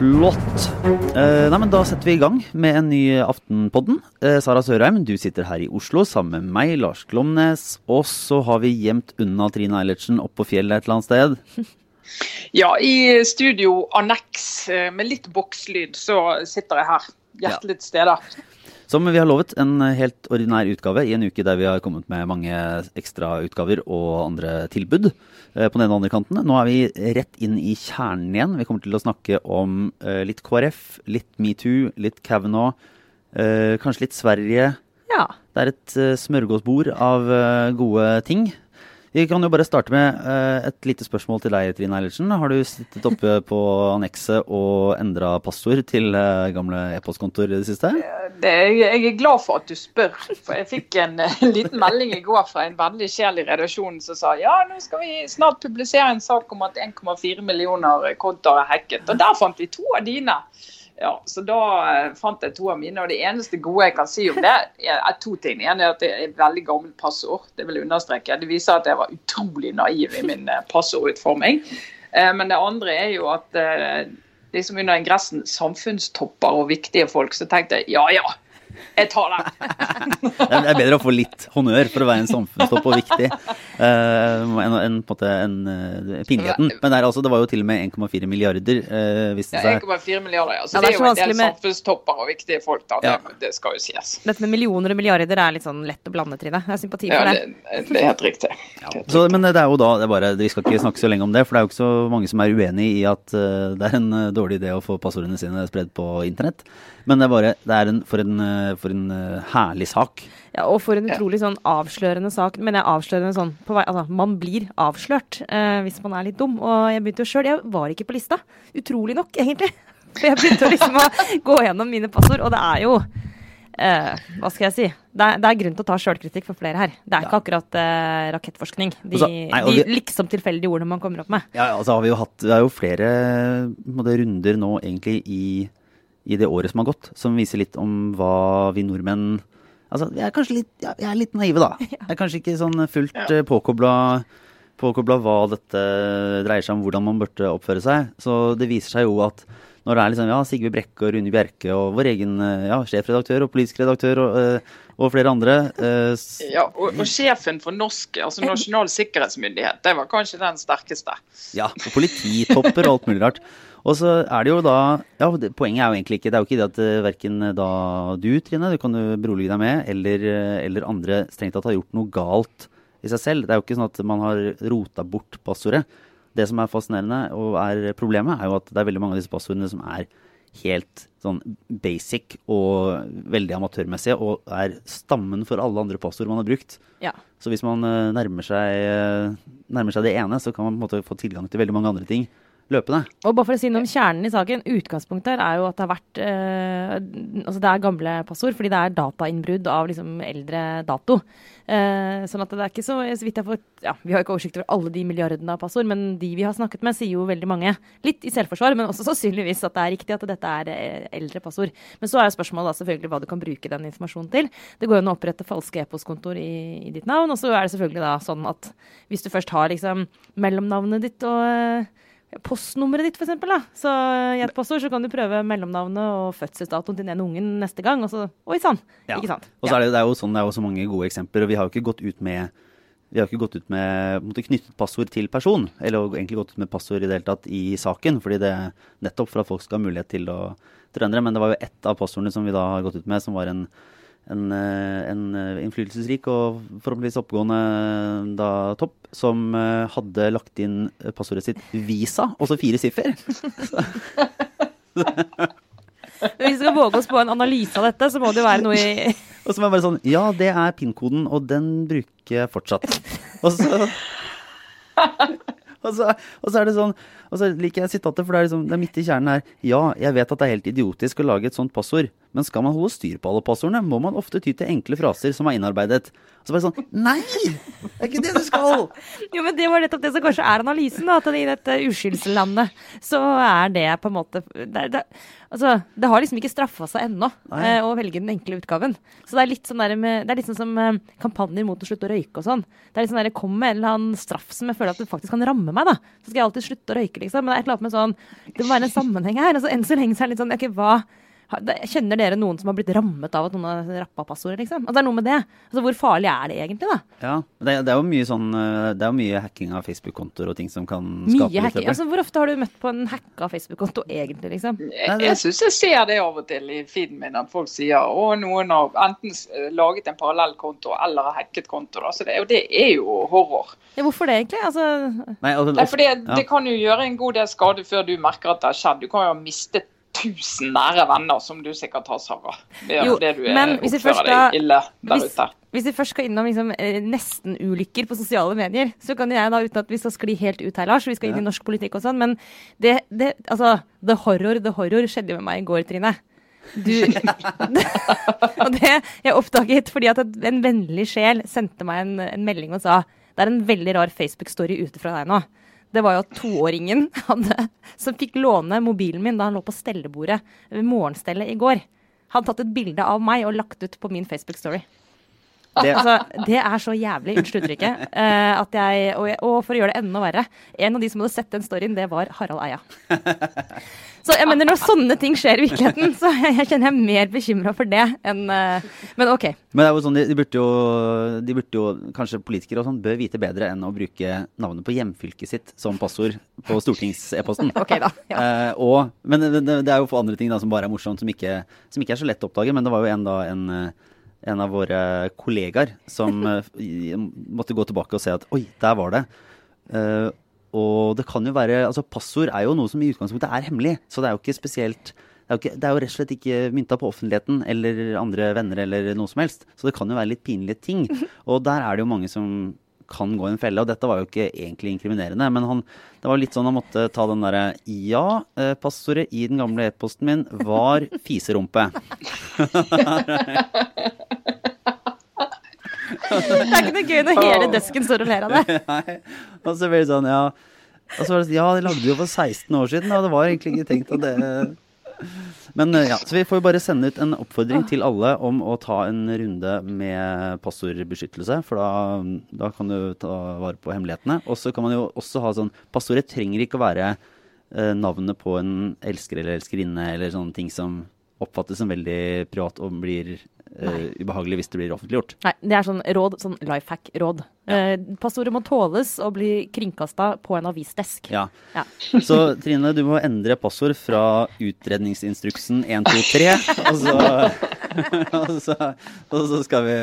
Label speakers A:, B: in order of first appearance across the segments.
A: Flott. Eh, nei, men Da setter vi i gang med en ny Aftenpodden. Eh, Sara Sørheim, du sitter her i Oslo sammen med meg, Lars Glomnes. Og så har vi gjemt unna Trine Eilertsen opp på fjellet et eller annet sted.
B: Ja, i studio Annex eh, med litt bokslyd, så sitter jeg her. Hjertelig til stede.
A: Som vi har lovet, en helt ordinær utgave i en uke der vi har kommet med mange ekstrautgaver og andre tilbud eh, på den andre kanten. Nå er vi rett inn i kjernen igjen. Vi kommer til å snakke om eh, litt KrF, litt metoo, litt Kavanaugh, eh, kanskje litt Sverige.
C: Ja.
A: Det er et smørgåsbord av gode ting. Vi kan jo bare starte med uh, et lite spørsmål til deg, Trine Eilertsen. Har du sittet oppe på annekset og endra passord til uh, gamle e-postkontoer i det siste?
B: Det, jeg er glad for at du spør. For jeg fikk en uh, liten melding i går fra en vennlig sjel i redaksjonen som sa ja, nå skal vi snart publisere en sak om at 1,4 millioner kontoer er hacket. Og der fant vi to av dine. Ja, så da eh, fant jeg to av mine, og det eneste gode jeg kan si om det, er, to ting. Ene er at det er et veldig gammelt passord. Det vil jeg understreke. Det viser at jeg var utrolig naiv i min eh, passordutforming. Eh, men det andre er jo at liksom under ingressen 'samfunnstopper og viktige folk', så tenkte jeg ja ja. Jeg tar den.
A: Det er bedre å få litt honnør for å være en samfunnstopp og viktig uh, enn en, på en måte en uh, pinligheten. Men det, er altså, det var jo til og med 1,4 milliarder, uh, viste det seg.
B: 1,4 milliarder, ja. Så
C: Ja,
B: det
C: det
B: er
C: er
B: jo en del
C: med-
B: samfunnstopper og viktige folk, da.
A: Ja.
B: Det, det skal jo sies.
C: Dette med millioner og milliarder er litt sånn lett å blande, Trine. Jeg har sympati
B: Ja,
C: for
B: det,
C: det.
B: det er helt riktig. Helt
A: Så, men det er jo da, det er bare, Vi skal ikke snakke så lenge om det, for det er jo ikke så mange som er uenig i at uh, det er en uh, dårlig idé å få passordene sine spredd på internett. Men det er bare, det er en, for en, uh, for en uh, herlig sak.
C: Ja, og for en utrolig sånn avslørende sak. Men jeg avslørende sånn på vei Altså, man blir avslørt eh, hvis man er litt dum. Og jeg begynte jo sjøl Jeg var ikke på lista. Utrolig nok, egentlig. For jeg begynte liksom å gå gjennom mine passord, og det er jo eh, Hva skal jeg si? Det er, det er grunn til å ta sjølkritikk for flere her. Det er ikke akkurat eh, rakettforskning. De,
A: Altså, nei,
C: de
A: vi-
C: liksom tilfeldige ordene man kommer opp med.
A: Ja, altså har vi jo hatt, det er jo flere måtte, runder nå egentlig i, i det året som har gått, som viser litt om hva vi nordmenn Altså, vi er kanskje litt, ja, er litt naive, da. Jeg er kanskje ikke sånn fullt ja. påkobla påkobla hva dette dreier seg om, hvordan man burde oppføre seg. Så det viser seg jo at når det er liksom, ja, Sigve Brekke og Rune Bjerke og vår egen eh, ja, sjefredaktør og politisk redaktør og, eh, og flere andre
B: Ja, og, og sjefen for norsk, altså Nasjonal sikkerhetsmyndighet, det var kanskje den sterkeste.
A: Ja, og polititopper og alt mulig rart. Og så er det jo da ja, Poenget er jo egentlig ikke Det er jo ikke det at uh, verken da du, Trine, du kan jo berolige deg med, eller, eh, eller andre strengt tatt har gjort noe galt i seg selv. Det er jo ikke sånn at man har rota bort passordet. Det som er fascinerende og er problemet, er jo at det er veldig mange av disse passordene som er helt sånn basic og veldig amatørmessige, og er stammen for alle andre passord man har brukt.
C: Ja.
A: Så hvis man eh, nærmer seg, eh, nærmer seg det ene, så kan man på en måte få tilgang til veldig mange andre ting løpende.
C: Og bare for å si noe om kjernen i saken. Utgangspunktet her er jo at det har vært eh, Altså det er gamle passord, fordi det er datainnbrudd av liksom eldre dato. Eh, sånn at det er ikke så så vidt jeg får Ja, vi har ikke oversikt over alle de milliardene av passord, men de vi har snakket med, sier jo veldig mange. Litt i selvforsvar, men også sannsynligvis at det er riktig at dette er eh, eldre passord. Men så er jo spørsmålet da selvfølgelig hva du kan bruke den informasjonen til. Det går jo an å opprette falske e-postkontor i, i ditt navn, og så er det selvfølgelig da sånn at hvis du først har liksom mellomnavnet ditt og eh, postnummeret ditt, f.eks. Så i et passord så kan du prøve mellomnavnet og fødselsdatoen til den ungen neste gang, og så Oi sann!
A: Ja.
C: Ikke sant?
A: Og så er det, det, er jo sånn, det er jo så mange gode eksempler, og vi har jo ikke gått ut med vi har ikke gått ut med måtte knyttet passord til person, eller egentlig gått ut med passord i det hele tatt i saken, fordi det nettopp for at folk skal ha mulighet til å trøndre. Men det var jo ett av passordene som vi da har gått ut med, som var en, en, eh, en eh, innflytelsesrik og forhåpentligvis oppegående da topp, som eh, hadde lagt inn passordet sitt Visa, også fire siffer.
C: Hvis vi skal våge oss på en analyse av dette, så må det jo være noe i
A: Og så må jeg bare sånn Ja, det er PIN-koden, og den bruker jeg fortsatt. Og så og så, og så er det sånn Og så liker jeg sitatet, for det er, liksom, det er midt i kjernen her. Ja, jeg vet at det er helt idiotisk å lage et sånt passord, Men skal man holde styr på alle passordene, må man ofte ty til enkle fraser som er innarbeidet. Så bare sånn Nei! Det er ikke det du skal!
C: Jo, men det var nettopp det som kanskje er analysen, da. At i dette uskyldslandet så er det på en måte det, det, altså, det har liksom ikke straffa seg ennå eh, å velge den enkle utgaven. Så det er litt sånn, der med, det er litt sånn som eh, kampanjer mot å slutte å røyke og sånn. Det er litt sånn der, Kom med en eller annen straff som jeg føler at det faktisk kan ramme meg, da. Så skal jeg alltid slutte å røyke, liksom. Men det er et eller annet med sånn Det må være en sammenheng her. Altså, enn så lenge så er det litt sånn okay, hva Kjenner dere noen som har blitt rammet av at noen har rappa passordet, liksom? Altså, det er noe med det. Altså, hvor farlig er det egentlig, da?
A: Ja, det, det er jo mye sånn eh, Det er jo mye hacking av Facebook-kontoer og ting som kan skape
C: mye hacking. Altså, hvor ofte har du møtt på en hacka Facebook-konto egentlig, liksom?
B: Jeg, jeg syns jeg ser det av og til i feeden min, at folk sier å, noen har enten laget en parallellkonto eller har hacket konto. Da. Så det, det er jo horror.
C: Ja, hvorfor det egentlig? Altså...
B: Nei, altså, ja. Det kan jo gjøre en god del skade før du merker at det har skjedd. Du kan jo ha mistet tusen nære venner, som du sikkert har, Sara. Det er jo, det du er, oppfører deg ille der
C: hvis, ute. Hvis vi først skal innom liksom, eh, nesten-ulykker på sosiale medier, så kan jeg da, uten at vi skal skli helt ut her, Lars, vi skal inn i norsk politikk og sånn, men det, det, altså, the horror, the horror skjedde jo med meg i går, Trine. Du Og det jeg oppdaget fordi at en vennlig sjel sendte meg en, en melding og sa det er en veldig rar Facebook-story ute fra deg nå det var jo at toåringen hadde, som fikk låne mobilen min da han lå på stellebordet ved morgenstellet i går, hadde tatt et bilde av meg og lagt ut på min Facebook-story. Det. Altså, det er så jævlig, unnskyld uttrykket, uh, at jeg og, og, for å gjøre det enda verre, en av de som hadde sett den storyen, det var Harald Eia. Så jeg mener, når sånne ting skjer i virkeligheten, så jeg, jeg kjenner jeg er mer bekymra for det enn uh, Men OK.
A: Men det er jo sånn, de, de, burde jo, de burde jo, kanskje politikere og sånn, bør vite bedre enn å bruke navnet på hjemfylket sitt som passord på stortings-e-posten.
C: okay, da. Ja.
A: Uh, og, men det, det, er jo for andre ting da, som bare er morsomt, som ikke, som ikke er så lett å oppdage. Men det var jo en da en en av våre kollegaer som uh, måtte gå tilbake og se at oi, der var det. Uh, og det kan jo være Altså, passord er jo noe som i utgangspunktet er hemmelig. Så det er jo ikke spesielt det er, jo ikke, det er jo rett og slett ikke mynta på offentligheten eller andre venner eller noe som helst. Så det kan jo være litt pinlige ting. Og der er det jo mange som kan gå i en felle. Og dette var jo ikke egentlig inkriminerende, men han, det var litt sånn han måtte ta den derre Ja, eh, passordet i den gamle e-posten min var fiserumpe.
C: det er ikke noe gøy når hele desken står og ler av det.
A: Nei. Og så blir det sånn, ja. Og så var det sånn, ja, det lagde vi jo for 16 år siden, og det var egentlig ikke tenkt at det men eh, ja, så vi får jo bare sende ut en oppfordring til alle om å ta en runde med passordbeskyttelse. For da, da kan du ta vare på hemmelighetene. Og så kan man jo også ha sånn Passordet trenger ikke å være eh, navnet på en elsker eller elskerinne eller sånne ting som oppfattes som veldig privat og blir uh, ubehagelig hvis det blir offentliggjort.
C: Nei, det er sånn råd, sånn life hack-råd. Ja. Uh, passordet må tåles å bli kringkasta på en avisdesk.
A: Ja. ja. Så Trine, du må endre passord fra utredningsinstruksen 123, og så, og så, og så skal, vi,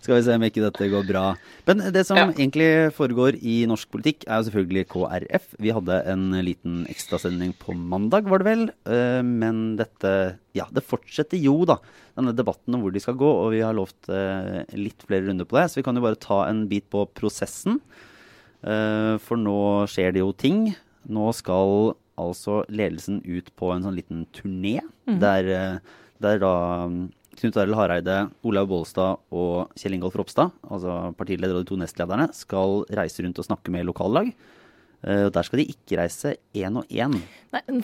A: skal, vi, se om ikke dette går bra. Men det som ja. egentlig foregår i norsk politikk, er jo selvfølgelig KrF. Vi hadde en liten ekstrasending på mandag, var det vel. Uh, men dette Ja, det fortsetter jo, da denne debatten om hvor de skal gå, og vi har lovt eh, litt flere runder på det. Så vi kan jo bare ta en bit på prosessen. Eh, for nå skjer det jo ting. Nå skal altså ledelsen ut på en sånn liten turné mm. der, eh, der, da mm, Knut Arild Hareide, Olaug Bollestad og Kjell Ingolf Ropstad, altså partileder og de to nestlederne, skal reise rundt og snakke med lokallag. Uh, der skal de ikke reise én og én.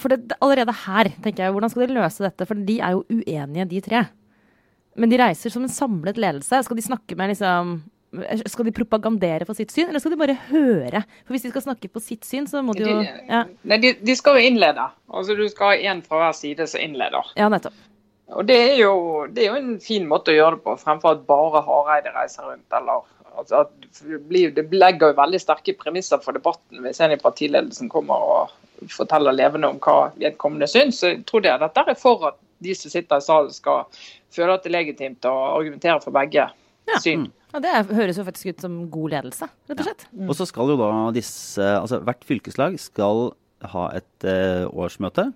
C: For det, allerede her tenker jeg, hvordan skal de løse dette? For de er jo uenige, de tre. Men de reiser som en samlet ledelse. Skal de snakke med liksom skal de propagandere for sitt syn, eller skal de bare høre? For Hvis de skal snakke på sitt syn, så må de jo
B: ja. Nei, de, de, skal jo innlede. Altså Du skal ha én fra hver side som innleder.
C: Ja, nettopp.
B: Og det er, jo, det er, jo, en fin måte å gjøre det på, fremfor at bare Hareide reiser rundt. eller altså det, blir, det, legger jo veldig sterke premisser for debatten hvis en i partiledelsen kommer og forteller levende om hva vedkommende syns. Så jeg tror det, dette er for at de som sitter i salen skal føle at det er legitimt å argumentere for begge ja. syn.
C: Mm. Ja, Det høres jo faktisk ut som god ledelse, rett og slett.
A: Ja. Mm. Og så skal jo da disse, altså hvert fylkeslag skal ha et uh, årsmøte.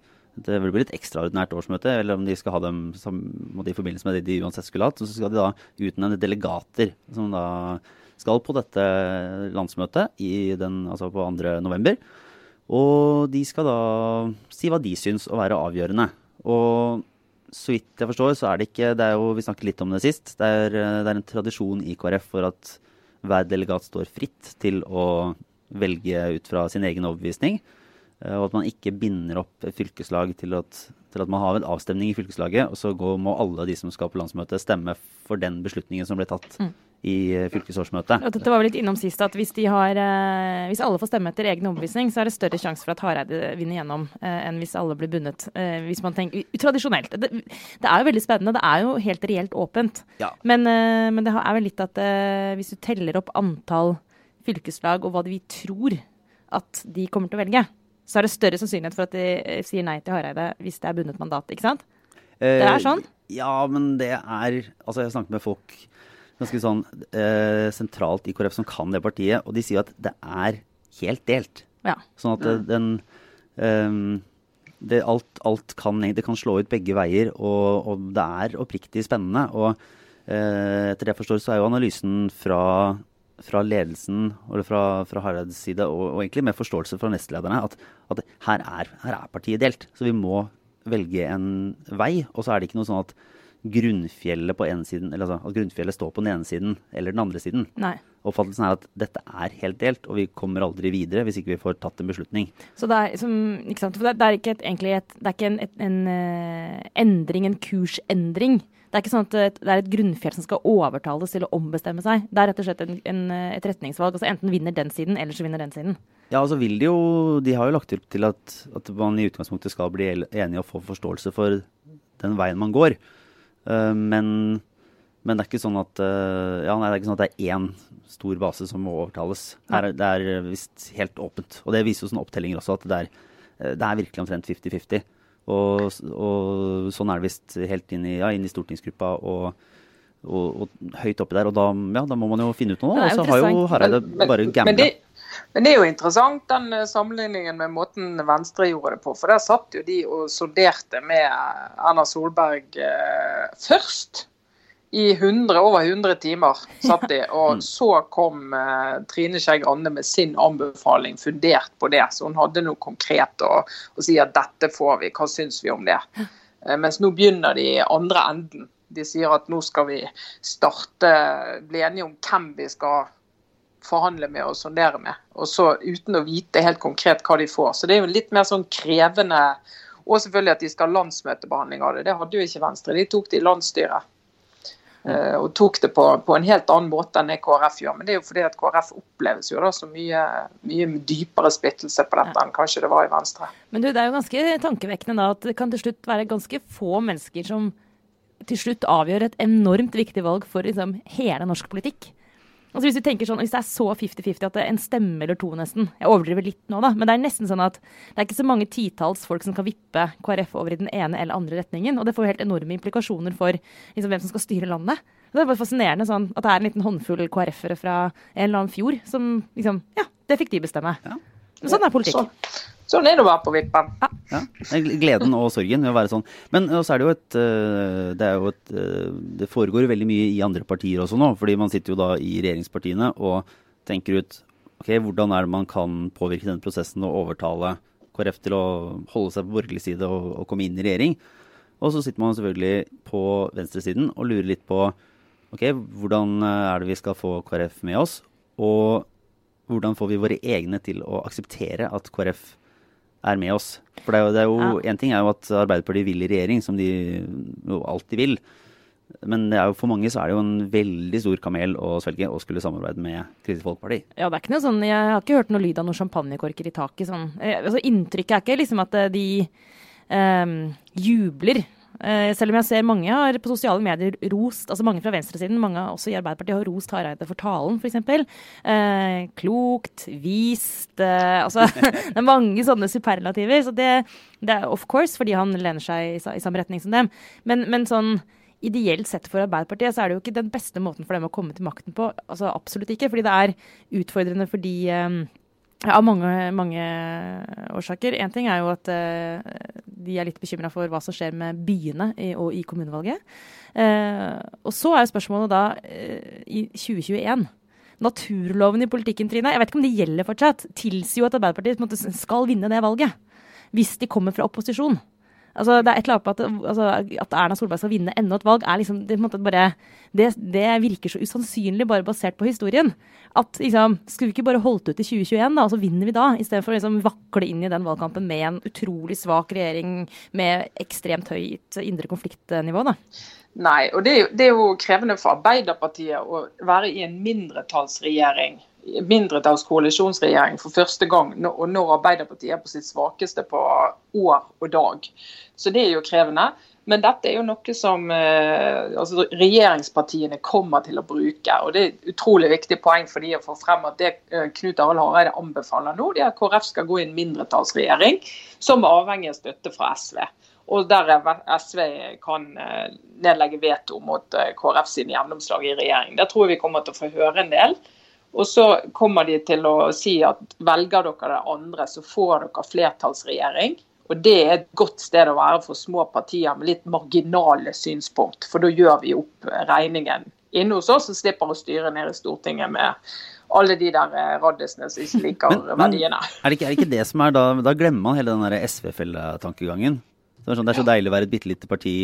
A: Det vil bli et ekstraordinært årsmøte, eller om de skal ha dem som, i forbindelse med det de uansett skulle hatt. Så skal de da utnevne delegater som da skal på dette landsmøtet den, altså på 2. november. Og de skal da si hva de syns å være avgjørende. Og så vidt jeg forstår, så er det ikke det er jo, Vi snakket litt om det sist. Det er, det er en tradisjon i KrF for at hver delegat står fritt til å velge ut fra sin egen overbevisning. Eh, og at man ikke binder opp fylkeslag til at, til at man har en avstemning i fylkeslaget, og så går, må alle de som skal på landsmøtet, stemme for den beslutningen som ble tatt mm. i eh, fylkesårsmøtet.
C: Og dette var vi litt innom sist, at hvis, har, eh, hvis, alle får stemme etter egen overbevisning, så er det større sjanse for at Hareide vinner gjennom enn hvis alle blir bundet. Hvis man tenker Tradisjonelt. Det, det, er jo veldig spennende. Det er jo helt reelt åpent.
A: Ja.
C: Men, men, det er vel litt at hvis du teller opp antall fylkeslag og hva vi tror at de kommer til å velge, så er det større sannsynlighet for at de eh, sier nei til Hareide hvis det er bundet mandat. ikke sant? det er eh, sånn?
A: Ja, men det er Altså, jeg har snakket med folk ganske sånn eh, sentralt i KrF som kan det partiet, og de sier at det er helt delt.
C: Ja.
A: Sånn at mm. den um, det, alt, alt, kan Det kan slå ut begge veier, og, og det er oppriktig spennende. Og eh, etter det jeg forstår, så er jo analysen fra fra ledelsen eller fra, fra Hareids side, og, og, egentlig med forståelse fra nestlederne, at, at her, er, her, er, partiet delt. Så vi må velge en vei. Og så er det ikke noe sånn at grunnfjellet på ene siden, eller altså, at grunnfjellet står på den ene siden eller den andre siden.
C: Nei.
A: Oppfattelsen er at dette er helt delt, og vi kommer aldri videre hvis ikke vi får tatt en beslutning.
C: Så det er, som, ikke sant? For det, er ikke et, egentlig et, det er ikke en, et, en uh, endring, en kursendring. Det er ikke sånn at det er et grunnfjell som skal overtales til å ombestemme seg. Det er rett og slett en, en, et retningsvalg. altså Enten vinner den siden, eller så vinner den siden.
A: Ja, altså vil de jo De har jo lagt opp til at, at man i utgangspunktet skal bli enige og få forståelse for den veien man går. Uh, men, men, det er ikke sånn at uh, ja, nei, det er ikke sånn at det er én stor base som må overtales. Her, det er visst helt åpent. Og det viser jo sånne opptellinger også, at det er, eh, det er virkelig omtrent 50-50. Og, og, sånn er det visst helt inn i, ja, inn i stortingsgruppa og, og, og, høyt oppi der. Og da, ja, da, må man jo finne ut noe. Og så har jo Hareide bare gambla.
B: Men, men, det er jo interessant den eh, sammenligningen med måten Venstre gjorde det på. For der satt jo de og solderte med Erna Solberg eh, først i 100, over 100 timer satt de, og mm. så kom eh, Trine Skei Grande med sin anbefaling fundert på det. Så hun hadde noe konkret å, å si at dette får vi, hva syns vi om det? Eh, mens nå begynner de i andre enden. De sier at nå skal vi starte, bli enige om hvem vi skal forhandle med og sondere med. Og så uten å vite helt konkret hva de får. Så det er jo litt mer sånn krevende Og selvfølgelig at de skal ha landsmøtebehandling av det. Det hadde jo ikke Venstre. De tok det i landsstyret. Eh, og tok det på, på, en helt annen måte enn det KrF gjør. Men det er jo fordi at KrF oppleves jo da så mye, mye dypere splittelse på dette enn kanskje det var i Venstre.
C: Men du, det er jo ganske tankevekkende da at det kan til slutt være ganske få mennesker som til slutt avgjør et enormt viktig valg for liksom, hele norsk politikk. Altså hvis, tenker sånn, hvis det er så 50-50 at det er en stemme eller to, nesten Jeg overdriver litt nå, da, men det er nesten sånn at det er ikke så mange titalls folk som kan vippe KrF over i den ene eller andre retningen. Og det får helt enorme implikasjoner for liksom, hvem som skal styre landet. Det er bare fascinerende sånn at det er en liten håndfull KrF-ere fra en eller annen fjord som liksom Ja, det fikk de bestemme. Ja. Men sånn er politikk.
B: Så. Sånn er det å være på vippen. Ja.
A: ja. Gleden og sorgen ved å være sånn. Men så er det jo et eh, Det, er jo et, eh, det foregår veldig mye i andre partier også nå. fordi man sitter jo da i regjeringspartiene og tenker ut ok, hvordan er det man kan påvirke denne prosessen og overtale KrF til å holde seg på borgerlig side og, og komme inn i regjering. Og så sitter man selvfølgelig på venstresiden og lurer litt på ok, hvordan er det vi skal få KrF med oss? Og hvordan får vi våre egne til å akseptere at KrF er med oss. For det er jo, det er jo ja. En ting er jo at Arbeiderpartiet vil i regjering, som de jo alltid vil. Men det er jo for mange så er det jo en veldig stor kamel å svelge å skulle samarbeide med Kristelig Folkeparti.
C: Ja, det er ikke noe sånn, Jeg har ikke hørt noe lyd av noen champagnekorker i taket. Sånn. Eh, altså, inntrykket er ikke liksom at eh, de um, jubler selv om jeg ser mange har på sosiale medier rost, altså mange fra venstresiden, mange også i Arbeiderpartiet har rost Hareide for talen, f.eks. Eh, klokt, vist uh, Altså, det er mange sånne superlativer. Så det, det, er of course fordi han lener seg i, i samme retning som dem. Men, men, sånn ideelt sett for Arbeiderpartiet så er det jo ikke den beste måten for dem å komme til makten på. Altså absolutt ikke. Fordi det er utfordrende fordi av mange, mange årsaker. Én ting er jo at uh, de er litt bekymra for hva som skjer med byene i, og i kommunevalget. Uh, og så er jo spørsmålet da uh, i 2021 Naturloven i politikken, Trine, jeg vet ikke om det gjelder fortsatt, tilsier jo at Arbeiderpartiet måte, skal vinne det valget. Hvis de kommer fra opposisjon. Altså, det er et eller annet på at, altså, at Erna Solberg skal vinne enda et valg, er liksom det, bare, det, det, virker så usannsynlig bare basert på historien. At liksom, Skulle vi ikke bare holdt ut i 2021, da, og så vinner vi da? I stedet for å liksom, vakle inn i den valgkampen med en utrolig svak regjering med ekstremt høyt indre konfliktnivå. da.
B: Nei, og det er, jo, det er jo krevende for Arbeiderpartiet å være i en mindretallsregjering mindretallskoalisjonsregjering for første gang, og når Arbeiderpartiet er på sitt svakeste på år og dag. Så det er jo krevende. Men dette er jo noe som eh, altså, regjeringspartiene kommer til å bruke. og Det er et utrolig viktig poeng for de å få frem at det eh, Knut Arild Hareide anbefaler nå, det er at KrF skal gå i en mindretallsregjering som er avhengig av støtte fra SV. Og der SV kan eh, nedlegge veto mot KrF sine gjennomslag i regjering. Det tror jeg vi kommer til å få høre en del. Og så kommer de til å si at velger dere det andre, så får dere flertallsregjering. Og det er et godt sted å være for små partier med litt marginale synspunkt. For da gjør vi opp regningen inne hos oss og slipper å styre ned i Stortinget med alle de der eh, raddisene som ikke liker men, verdiene.
A: Men er, det ikke, er det ikke det som er da Da glemmer man hele den SV-felletankegangen. Det, sånn, det er så deilig å være et bitte lite parti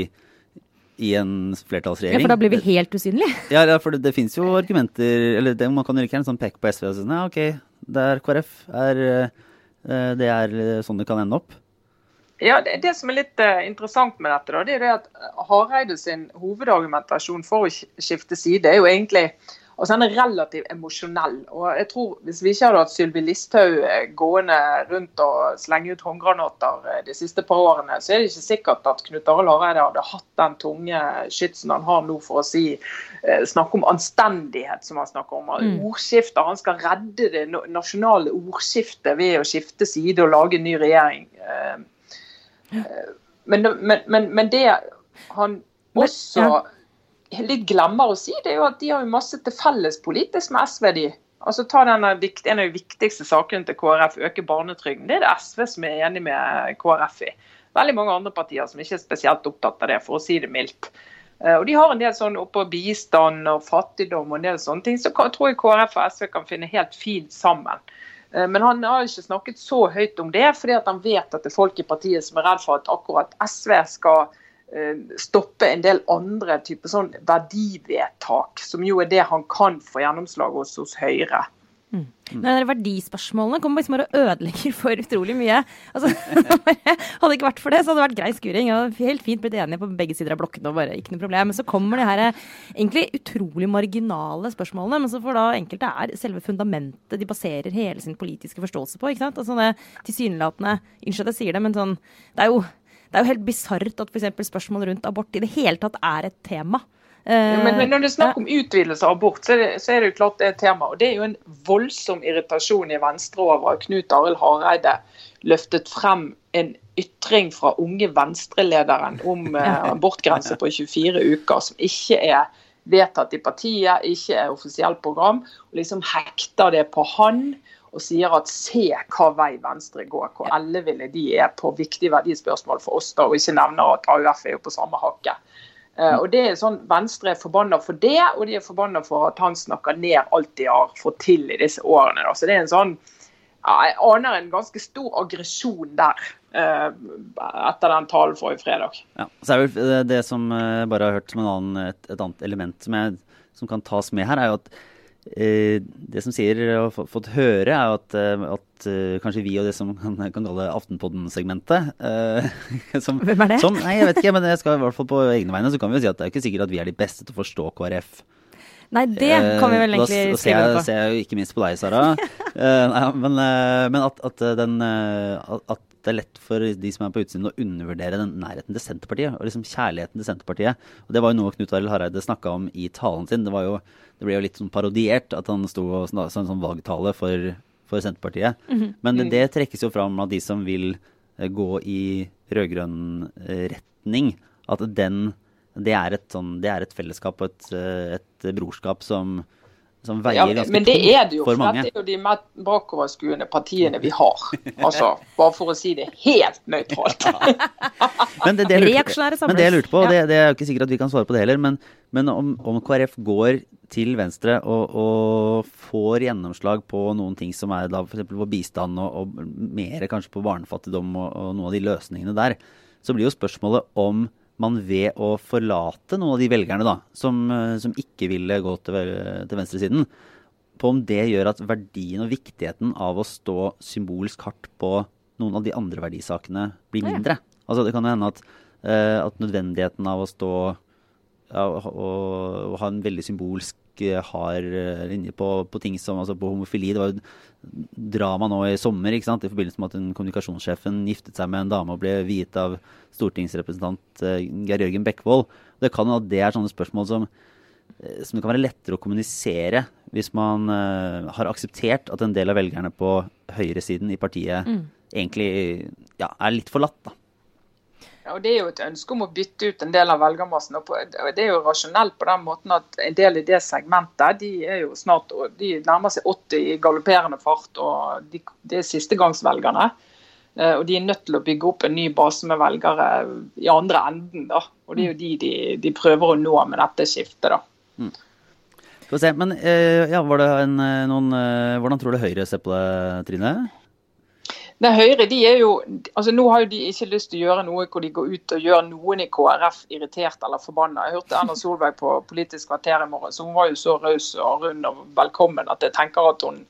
A: i en flertallsregjering.
C: Ja, For da blir vi helt usynlige?
A: Ja, ja for det, det fins jo argumenter Eller det, man kan jo ikke en sånn peke på SV og si ja, OK, det er KrF. Er, eh, det er sånn det kan ende opp.
B: Ja, det, det som er litt uh, interessant med dette, da, det er det at Hareide sin hovedargumentasjon for å skifte side er jo egentlig Altså, han er relativt emosjonell. og jeg tror Hvis vi ikke hadde hatt Sylvi Listhaug eh, gående rundt og slenge ut håndgranater eh, de siste par årene, så er det ikke sikkert at Knut Arild Hareide hadde hatt den tunge skytsen han har nå for å si, eh, snakke om anstendighet, som han snakker om. Mm. Ordskifter. Han skal redde det nasjonale ordskiftet ved å skifte side og lage en ny regjering. Men, men, men, men det han også litt glemmer å si, det er jo at de har jo masse til felles politisk med SV. de. Altså ta denne, En av de viktigste sakene til KrF, øke barnetrygden. Det er det SV som er enig med KrF i. Veldig mange andre partier som ikke er spesielt opptatt av det, for å si det mildt. Eh, og De har en del sånn oppå bistand og fattigdom og en del sånne ting. Så tror jeg KrF og SV kan finne helt fint sammen. Eh, men han har ikke snakket så høyt om det, fordi han vet at det er folk i partiet som er redd for at akkurat SV skal Eh, stoppe en del andre typer sånn verdivedtak, som jo er det han kan få gjennomslag hos hos Høyre.
C: Mm. Men Verdispørsmålene kommer liksom bare og ødelegger for utrolig mye. Altså, hadde det ikke vært for det, så hadde det vært grei skuring. Og helt fint blitt enige på begge sider av blokkene og bare ikke noe problem. Men så kommer de her eh, egentlig utrolig marginale spørsmålene, men så får da enkelte er selve fundamentet de baserer hele sin politiske forståelse på. ikke sant? Altså det tilsynelatende Unnskyld at jeg sier det, men sånn Det er jo det er jo helt bisart at f.eks. spørsmål rundt abort i det hele tatt er et tema.
B: Ja, men, men, når det er snakk om utvidelse av abort, så er, det, så er, det, jo klart det er et tema. Og det er jo en voldsom irritasjon i Venstre over at Knut Arild Hareide løftet frem en ytring fra unge Venstre-lederen om eh, abortgrense på 24 uker, som ikke er vedtatt i partiet, ikke er offisielt program, og liksom hekter det på han og sier at se hva vei Venstre går, hvor elleville de er på viktige verdispørsmål for oss, da, og ikke nevner at AUF er jo på samme hakke. Uh, og det er sånn, Venstre er forbanna for det, og de er forbanna for at han snakker ned alt de har fått til i disse årene. Da. Så det er en sånn Jeg aner en ganske stor aggresjon der uh, etter den talen forrige fredag.
A: Ja, så er vel Det som jeg bare har hørt som annen, et, et, annet element som, jeg, som kan tas med her, er jo at Eh, det som sier og fått høre, er at, eh, at, eh, kanskje vi og det som kan, kan kalle Aftenpodden-segmentet
C: Hvem er det?
A: Som, nei, jeg vet ikke, men jeg skal i hvert fall på egne vegne så kan vi jo si at det er ikke sikkert at vi er de beste til å forstå KrF.
C: Nei, det kan vi vel egentlig
A: da, skrive på. Da ser jeg jo ikke minst på deg, Sara. nei, men, men at, at, den, at det er lett for de som er på utsiden å undervurdere den nærheten til Senterpartiet. Og liksom kjærligheten til Senterpartiet. Og Det var jo noe Knut Arild Hareide snakka om i talen sin. Det, var jo, det ble jo litt sånn parodiert at han sto og sa en sånn valgtale for, for Senterpartiet. Mm -hmm. Men det, det, trekkes jo fram av de som vil eh, gå i rød-grønn eh, retning. At den, det er et, sånn, det er et fellesskap og et, eh, et brorskap som som veier ja, ganske
B: Men det er det jo, for, mange. det er jo de mest bakoverskuende partiene vi har. Altså, bare for å si det helt nøytralt.
A: men, det, det lurte, men det jeg lurte på, det, det, er jo ikke sikkert at vi kan svare på det heller, men, men om, om, KrF går til Venstre og, og, får gjennomslag på noen ting som er da f.eks. på bistand og, og mer kanskje på barnefattigdom og, og noen av de løsningene der, så blir jo spørsmålet om man ved å forlate noen av de velgerne da, som, eh, som ikke ville gå til, til venstresiden, på om det gjør at verdien og viktigheten av å stå symbolsk hardt på noen av de andre verdisakene blir mindre. Altså Det kan jo hende at, uh, at nødvendigheten av å stå ja, og, og, ha en veldig symbolsk uh, hard linje på, på, ting som altså på homofili. Det var jo drama nå i sommer i forbindelse med at en kommunikasjonssjefen giftet seg med en dame og ble viet av stortingsrepresentant uh, Geir Jørgen Bekkevold. Det kan at det er sånne spørsmål som Eh, som det kan være lettere å kommunisere hvis man uh, har akseptert at en del av velgerne på høyresiden i partiet mm. egentlig ja, er litt forlatt. da.
B: Og Det er jo et ønske om å bytte ut en del av velgermassen. og Det er jo rasjonelt på den måten at en del i det segmentet de er jo snart, de nærmer seg 80 i galopperende fart. og de, Det er sistegangsvelgerne. Uh, og De er nødt til å bygge opp en ny base med velgere i andre enden. da, og Det er jo de de, de prøver å nå med dette skiftet. da. Mm.
A: Men eh, ja, var det en, eh, noen eh, Hvordan tror du Høyre ser på det, Trine?
B: Det Høyre de er jo, altså Nå har jo de ikke lyst til å gjøre noe hvor de går ut og gjør noen i KrF irritert eller forbanna. Jeg hørte Erna Solberg på Politisk kvarter i morgen, så hun var jo så raus og rund og velkommen at jeg tenker at hun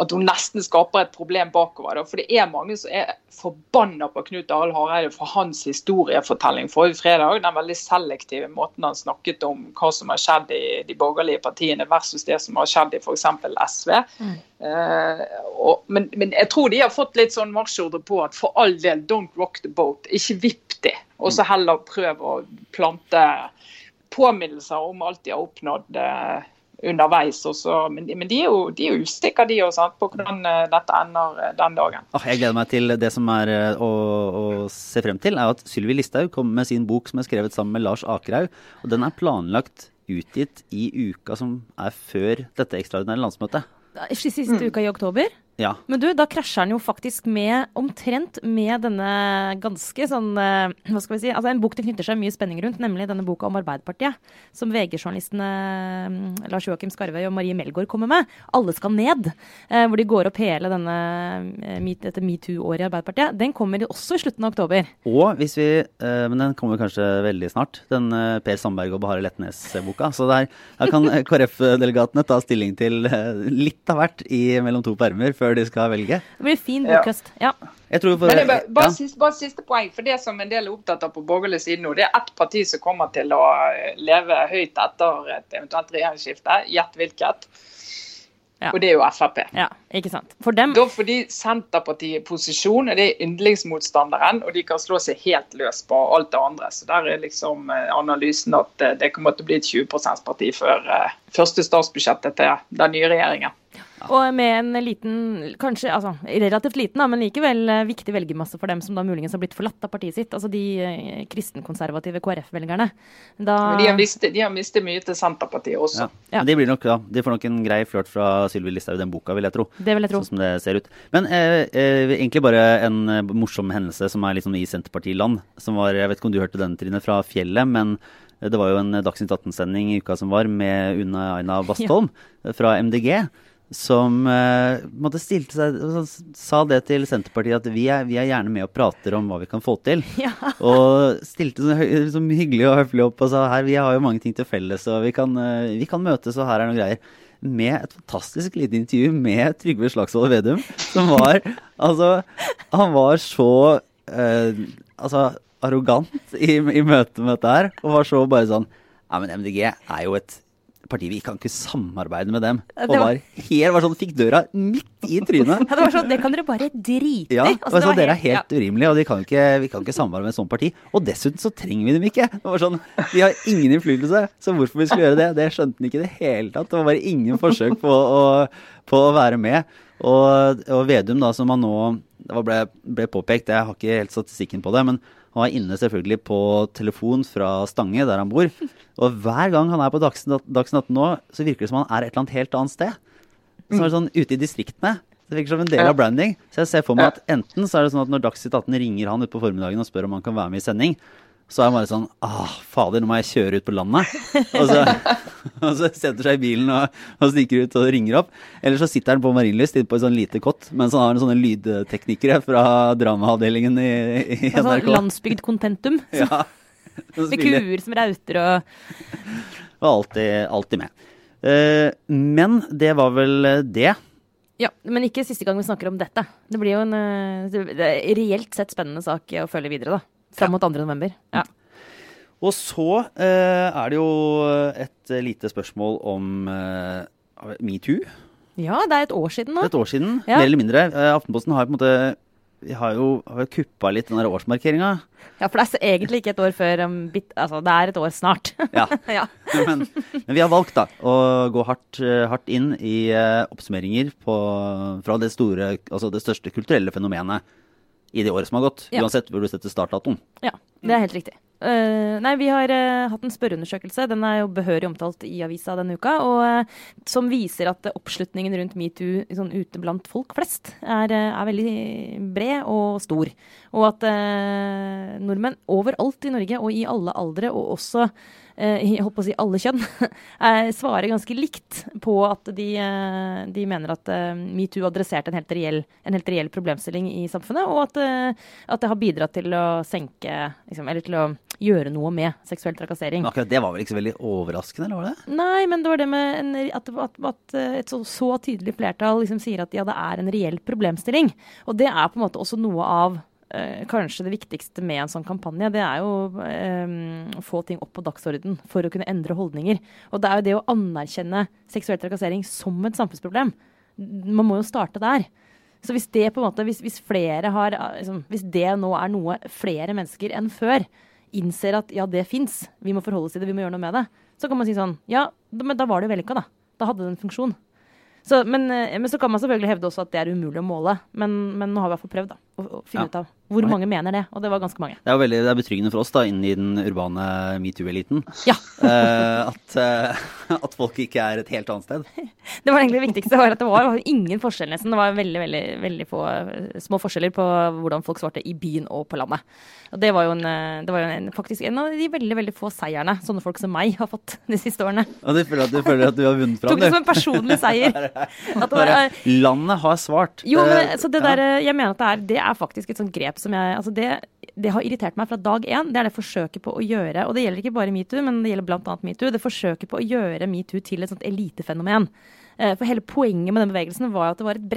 B: at hun nesten skaper et problem bakover. Da. For det er mange som er forbanna på Knut Arild Hareide for hans historiefortelling forrige fredag. Den veldig selektive måten han snakket om hva som har skjedd i de borgerlige partiene versus det som har skjedd i f.eks. SV. Mm. Eh, og, men, men, jeg tror de har fått litt sånn marsjordre på at for all del, don't rock the boat. Ikke vipp det. Og så heller prøv å plante påminnelser om alt de har oppnådd. Uh, underveis. Også. Men, men de er jo, de er jo usikre de også, på hvordan eh, dette ender eh, den dagen.
A: Oh, jeg gleder meg til det som er eh, å, å se frem til, er at Sylvi Listhaug kom med sin bok som er skrevet sammen med Lars Akerhaug. og Den er planlagt utgitt i uka som er før dette ekstraordinære landsmøtet.
C: Siste mm. uka i oktober?
A: Ja.
C: Men du, da krasjer han jo faktisk med omtrent med denne ganske sånn eh, Hva skal vi si Altså en bok det knytter seg mye spenning rundt, nemlig denne boka om Arbeiderpartiet. Som VG-journalistene mm, Lars Joakim Skarvøy og Marie Melgaard kommer med. Alle skal ned. Eh, hvor de går opp hele denne, eh, dette metoo-året i Arbeiderpartiet. Den kommer også i slutten av oktober.
A: Og hvis vi Men den kommer kanskje veldig snart. Den Per Sandberg og Bahare Letnes-boka. Så der, der kan KrF-delegatene ta stilling til litt av hvert i mellom to permer før de skal velge.
C: Det blir fin bokhøst. Ja.
B: Jeg tror for, Men bare, bare, ja. siste, bare, siste, poeng. For det som en del er opptatt av på borgerlig side nå, det er ett parti som kommer til å leve høyt etter et eventuelt regjeringsskifte. Gjett hvilket. Ja. Og det er jo Frp.
C: Ja, ikke sant. For dem...
B: Da fordi Senterpartiet posisjon er det yndlingsmotstanderen, og de kan slå seg helt løs på alt det andre. Så der er liksom eh, analysen at eh, det kommer til å bli et 20 %-parti før første statsbudsjettet til den nye regjeringen.
C: Og med en liten, kanskje altså, relativt liten, da, men likevel eh, viktig velgermasse for dem som da muligens har blitt forlatt av partiet sitt. Altså de eh, kristenkonservative KrF-velgerne.
B: De har mistet, de har mistet mye til Senterpartiet også.
A: Ja. ja. De, blir nok, da. de får nok en grei flørt fra Sylvi Listhaug i den boka, vil jeg tro.
C: Det vil jeg tro.
A: Sånn som det ser ut. Men eh, eh, egentlig bare en eh, morsom hendelse som er liksom i Senterpartiland. Som var, jeg vet ikke om du hørte den, Trine, fra fjellet, men det var jo en Dagsnytt 18-sending i uka som var med Una Aina Bastholm ja. fra MDG som uh, måtte stilte seg sa det til Senterpartiet at vi er, vi er, gjerne med og prater om hva vi kan få til. Ja. Og stilte så, så, hyggelig og høflig opp og sa her, vi har jo mange ting til felles, og vi kan, uh, vi kan møtes, og her er noen greier. Med et fantastisk lite intervju med Trygve Slagsvold Vedum, som var Altså, han var så uh, altså, arrogant i, i møte med dette her, og var så bare sånn Ja, men MDG er jo et partiet, vi kan ikke samarbeide med dem. Og var, helt, var sånn, fikk døra midt i trynet.
C: Ja, det var sånn, det kan dere bare drite
A: i. Ja, altså, altså, dere er helt ja. urimelige, og kan ikke, vi kan ikke samarbeide med et sånt parti. Og dessuten så trenger vi dem ikke. Det var sånn, De har ingen innflytelse, så hvorfor vi skulle gjøre det, det skjønte han ikke i det hele tatt. Det var bare ingen forsøk på å, på å være med. Og, og, Vedum, da, som han nå Det ble, ble påpekt, jeg har ikke helt statistikken på det, men han var inne selvfølgelig på telefon fra Stange, der han bor. Og hver gang han er på Dagsnytt 18 nå, så virker det som han er et eller annet helt annet sted. Som er sånn ute i distriktene. Det virker som en del av branding. Så jeg ser for meg at enten så er det sånn at når Dagsnytt 18 ringer han utpå formiddagen og spør om han kan være med i sending, Så er han bare sånn ah, fader, nå må jeg kjøre ut på landet. Og så, og så setter seg i bilen og, og stikker ut og ringer opp. Eller så sitter han på Marienlyst inne på et sånn lite kott, mens han har en sånne lydteknikere fra dramaavdelingen i, i
C: Altså
A: NRK.
C: landsbygd contentum.
A: Ja.
C: Med kuer som rauter og
A: var alltid, alltid med. Eh, men det var vel det.
C: Ja, men ikke siste gang vi snakker om dette. Det blir jo en eh, det reelt sett spennende sak å følge videre, da. Fram mot 2. november. Ja.
A: Og så eh, er det jo et eh, lite spørsmål om eh, metoo.
C: ja, det er et år siden nå.
A: Et år siden,
C: Ja.
A: mer eller mindre. Eh, Aftenposten har på en måte vi har jo, har jo kuppa litt den årsmarkeringa.
C: Ja, for det er så egentlig ikke et år før um, bit, Altså, det er et år snart.
A: Ja.
C: ja.
A: Men, men vi har valgt da å gå hardt, eh, hardt inn i uh, oppsummeringer på, fra det, store, altså det største kulturelle fenomenet i det året som har gått.
C: Ja.
A: Uansett hvor du setter startdatoen.
C: Ja, det er helt riktig. Uh, nei, vi har uh, hatt en spørreundersøkelse. Den er jo behørig omtalt i avisa denne uka. Og uh, som viser at oppslutningen rundt metoo sånn ute blant folk flest er, er veldig bred og stor. Og at nordmenn overalt i Norge, og i alle aldre, og også jeg holdt på å si alle kjønn, eh, svarer ganske likt på at de, eh, de mener at eh, metoo adresserte en helt, reell, en helt reell problemstilling i samfunnet, og at, eh, at det har bidratt til å senke liksom, Eller til å gjøre noe med seksuell trakassering.
A: Men akkurat det var vel ikke så veldig overraskende, eller var det?
C: Nei, men det var det med en, at, at, at et så, så tydelig flertall liksom sier at ja, det er en reell problemstilling. Og det er på en måte også noe av eh, kanskje det viktigste med en sånn kampanje. Det er jo eh, å få ting opp på dagsorden for å kunne endre holdninger. Og det er jo det å anerkjenne seksuell trakassering som et samfunnsproblem. Man må jo starte der. Så hvis det på en måte, hvis, hvis flere har, eh, liksom, hvis det nå er noe flere mennesker enn før innser at ja, det fins, vi må forholde oss til det, vi må gjøre noe med det, så kan man si sånn ja, da, men da var det jo vellykka, da. Da hadde det en funksjon. Så, men, eh, men så kan man selvfølgelig hevde også at det er umulig å måle. Men, men nå har vi i hvert fall prøvd da, å, finne
A: Ja.
C: ut av hvor mange mener det. Og det var ganske mange.
A: Det er jo veldig det er betryggende for oss da, inn i den urbane metoo-eliten.
C: Ja.
A: uh, at, uh, at folk ikke er et helt annet sted.
C: Det var egentlig det viktigste. var at Det var ingen forskjell nesten. Det var veldig veldig, veldig få eh, små forskjeller på hvordan folk svarte i byen og på landet. Og Det var jo, en, det var jo en, faktisk en av de veldig veldig få seierne sånne folk som meg har fått de siste årene.
A: Og du føler at du, føler at du har vunnet fram,
C: Tok det som en personlig seier. At det var,
A: landet har svart.
C: Jo, men så det der, jeg mener at det er, det er faktisk et sånt grep som jeg altså det, det har irritert meg fra dag én. Det er det forsøket på å gjøre, og det gjelder ikke bare metoo, men det gjelder bl.a. metoo. Det forsøket på å gjøre metoo til et sånt elitefenomen. Eh, For hele poenget med den bevegelsen var at det var et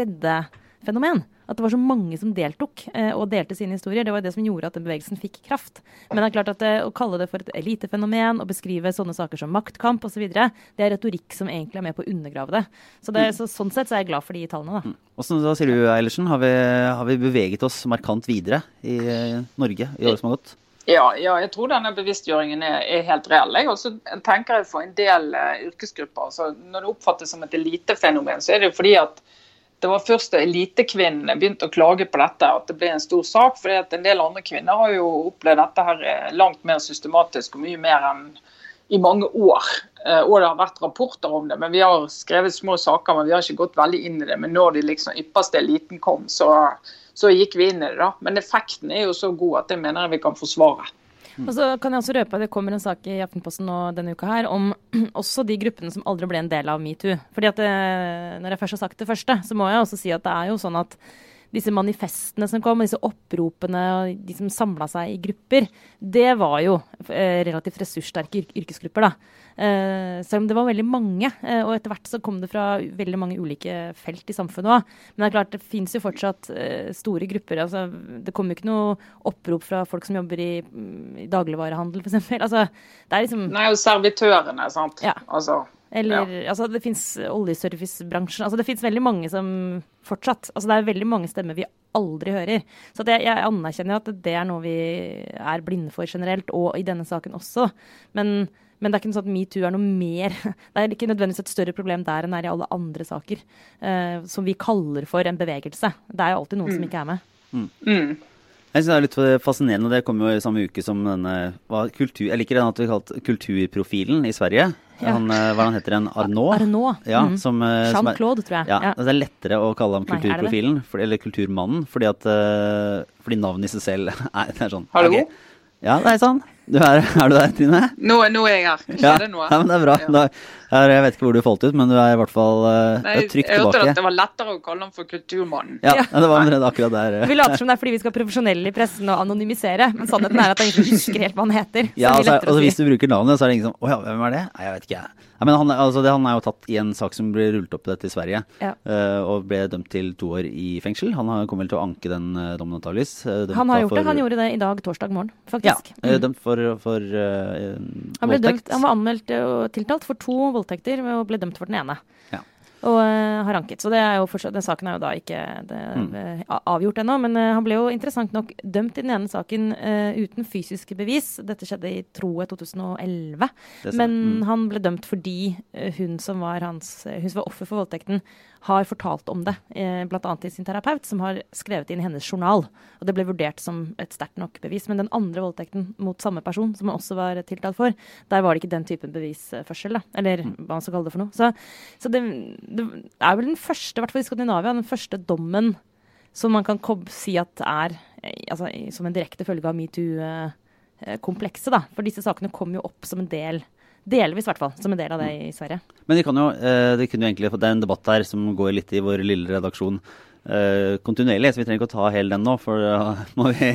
C: breddefenomen. At det var så mange som deltok eh, og delte sine historier. Det var det som gjorde at den bevegelsen fikk kraft. Men det er klart at eh, å kalle det for et elitefenomen og beskrive sånne saker som maktkamp osv., det er retorikk som egentlig er med på å undergrave det. Så, det, så sånn sett så er jeg glad for de tallene, da.
A: Hvordan, da, sier du, Eilertsen? Har vi, har vi beveget oss markant videre i eh, Norge i året som har gått?
B: Ja, ja, jeg tror denne bevisstgjøringen er, er helt reell. Jeg også tenker jeg for en del uh, yrkesgrupper. Så når det oppfattes som et elitefenomen, så er det jo fordi at det var først da elitekvinnene begynte å klage på dette, at det ble en stor sak. For en del andre kvinner har jo opplevd dette her eh, langt mer systematisk og mye mer enn i mange år. Eh, Og det har vært rapporter om det, men vi har skrevet små saker, men vi har ikke gått veldig inn i det. Men når de liksom ypperste eliten kom, så, så gikk vi inn i det. da. Men effekten er jo så god at det mener jeg vi kan forsvare.
C: Og så kan jeg også røpe at det kommer en sak i Aftenposten nå denne uka her om også de gruppene som aldri ble en del av metoo. Fordi at det, Når jeg først har sagt det første, så må jeg også si at det er jo sånn at disse manifestene som kom, disse oppropene og de som samla seg i grupper, det var jo eh, relativt ressurssterke yrkesgrupper, da. Eh, selv om det var veldig mange, eh, og etter hvert så kom det fra veldig mange ulike felt i samfunnet òg. Men det er klart, det fins jo fortsatt store grupper. Altså, det kommer jo ikke noe opprop fra folk som jobber i, mm, i dagligvarehandel, f.eks. Altså, det er liksom
B: Nei, og servitørene, sant.
C: Ja.
B: Altså,
C: eller altså, det fins oljeservicebransjen. Altså, det fins veldig mange som fortsatt Altså, det er veldig mange stemmer vi aldri hører. Så det, jeg anerkjenner at det er noe vi er blinde for generelt, og i denne saken også. Men, men det er ikke noe sånn at metoo er noe mer Det er ikke nødvendigvis et større problem der enn det er i alle andre saker. Uh, som vi kaller for en bevegelse. Det er jo alltid noen som ikke er med.
B: mm.
A: Jeg synes det er litt fascinerende, det kom jo i samme uke som denne hva, kultur, Jeg liker den at vi kalte kulturprofilen i Sverige.
C: Ja.
A: Han, eh, hva han heter han? Arnaud?
C: Arnaud.
A: Ja,
C: mm.
A: som, eh, som er-
C: Jean-Claude, tror jeg.
A: Ja,
C: Ja.
A: Det er lettere å kalle ham
C: Nei,
A: kulturprofilen, for, eller kulturmannen, fordi at eh, fordi navnet i seg selv er, det er sånn
B: Hallo?
A: Okay. Ja, det er sånn. Du er, er du der, Trine?
B: Nå, nå er jeg her. Skjer
A: Ja,
B: det noe?
A: ja, men det er bra.
B: Ja.
A: Da, jeg vet ikke hvor du falt ut, men du er i hvert fall uh,
B: Nei,
A: trygt
B: jeg hørte at det var lettere å kalle ham for Kulturmannen.
A: Ja,
C: Ja.
A: det var omtrent akkurat der. eh.
C: Vi later som det er fordi vi skal profesjonelle i pressen og anonymisere, men sannheten er at han ikke husker helt hva han heter.
A: Ja, altså, altså. Hvis du bruker navnet, så er det ingen som Å ja, hvem er det? Nei, jeg vet ikke, jeg. Ja, men han, er- altså, det, han er jo tatt i en sak som ble rullet opp dette i Sverige,
C: Ja.
A: uh, og ble dømt til to år i fengsel. Han har- kommer vel til å anke den uh, dommen antakeligvis.
C: Han har gjort
A: for-
C: det. Han gjorde det i dag, torsdag morgen,
A: Ja,
C: faktisk.
A: eh,
C: Mm.
A: dømt for, for eh,
C: Han,
A: voldtekt.
C: dømt, han var anmeldt og tiltalt for to voldtekter og ble dømt for den ene.
A: Ja.
C: Og uh, har anket. Så det jo fortsatt, den saken er jo da ikke det,
A: Mm.
C: eh, avgjort ennå. Men uh, han ble jo interessant nok dømt i den ene saken uten fysiske bevis. Dette skjedde i troe 2011. Men
A: Mm.
C: han ble dømt fordi hun som var hans Hun som var offer for voldtekten, har fortalt om det, eh, bl.a. til sin terapeut, som har skrevet inn i hennes journal. Og det ble vurdert som et sterkt nok bevis. Men den andre voldtekten mot samme person, som han også var tiltalt for, der var det ikke den typen bevisførsel, da. Eller
A: Mm.
C: hva man skal kalle det for noe. Så, så det, det er vel den første, i hvert fall i Skandinavia, den første dommen som man kan si at er eh, altså, som en direkte følge av metoo-komplekset. da. For disse sakene kom jo opp som en del, delvis i hvert fall, som en del av det i Sverige.
A: Men vi kan jo, eh, det kunne jo egentlig, det er en debatt her som går litt i vår lille redaksjon eh, kontinuerlig, så vi trenger ikke å ta hele den nå, for da må vi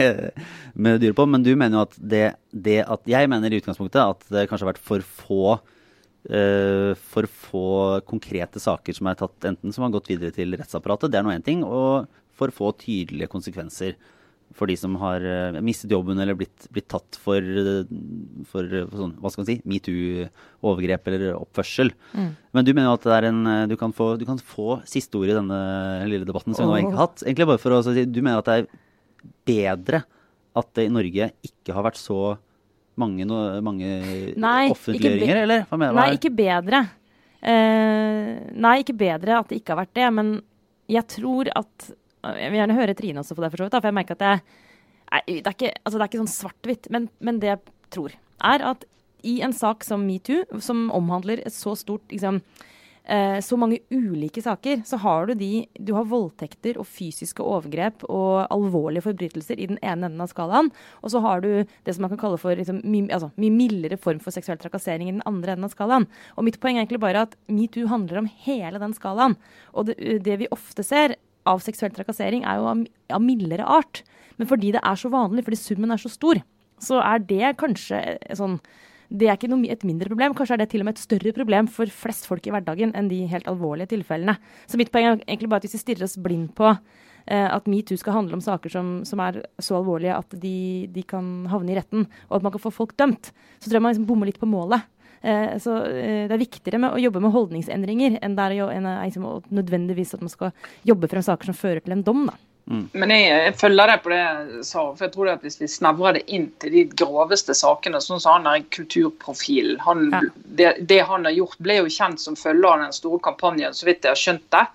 A: med dyre på. Men du mener jo at det, det at Jeg mener i utgangspunktet at det kanskje har vært for få eh, for få konkrete saker som er tatt enten som har gått videre til rettsapparatet, det er nå én ting, og for få tydelige konsekvenser for de som har eh, mistet jobben eller blitt, blitt tatt for, eh, for, eh, for sånn, hva skal man si, metoo-overgrep eller oppførsel. Men du mener at det er en, du, kan få, du kan få siste ord i denne lille debatten som vi nå egentlig har hatt. Egentlig bare for å si, Du mener at det er bedre at det i Norge ikke har vært så mange, no, mange
C: Nei,
A: offentliggjøringer, eller? Mener
C: Nei, ikke bedre. Uh, nei, ikke bedre at det ikke har vært det, men jeg tror at Jeg vil gjerne høre Trine også på det, for så vidt, for jeg merker at det, nei, det, er ikke, altså det er ikke sånn svart-hvitt, men, men det jeg tror, er at i en sak som metoo, som omhandler et så stort liksom, eh, så mange ulike saker, så har du de Du har voldtekter og fysiske overgrep og alvorlige forbrytelser i den ene enden av skalaen. Og så har du det som man kan kalle for liksom, mye, altså, mye mildere form for seksuell trakassering i den andre enden av skalaen. Og mitt poeng er egentlig bare at metoo handler om hele den skalaen. Og det, det vi ofte ser av seksuell trakassering, er jo av, av mildere art. Men fordi det er så vanlig, fordi summen er så stor, så er det kanskje eh, sånn det er ikke noe, et mindre problem. Kanskje er det til og med et større problem for flest folk i hverdagen enn de helt alvorlige tilfellene. Så mitt poeng er egentlig bare at hvis vi stirrer oss blind på eh, at metoo skal handle om saker som, som er så alvorlige at de, de kan havne i retten, og at man kan få folk dømt, så tror jeg man liksom bommer litt på målet. Eh, så eh, Det er viktigere med å jobbe med holdningsendringer enn, det er å, jo- enn liksom, å nødvendigvis at man skal jobbe frem saker som fører til en dom. da.
B: Men jeg, jeg følger deg på det sa. for jeg tror at Hvis vi snevrer det inn til de groveste sakene, sånn som han er en kulturprofil han,
C: Ja.
B: det, det han har gjort, ble jo kjent som følge av den store kampanjen, så vidt jeg har skjønt det.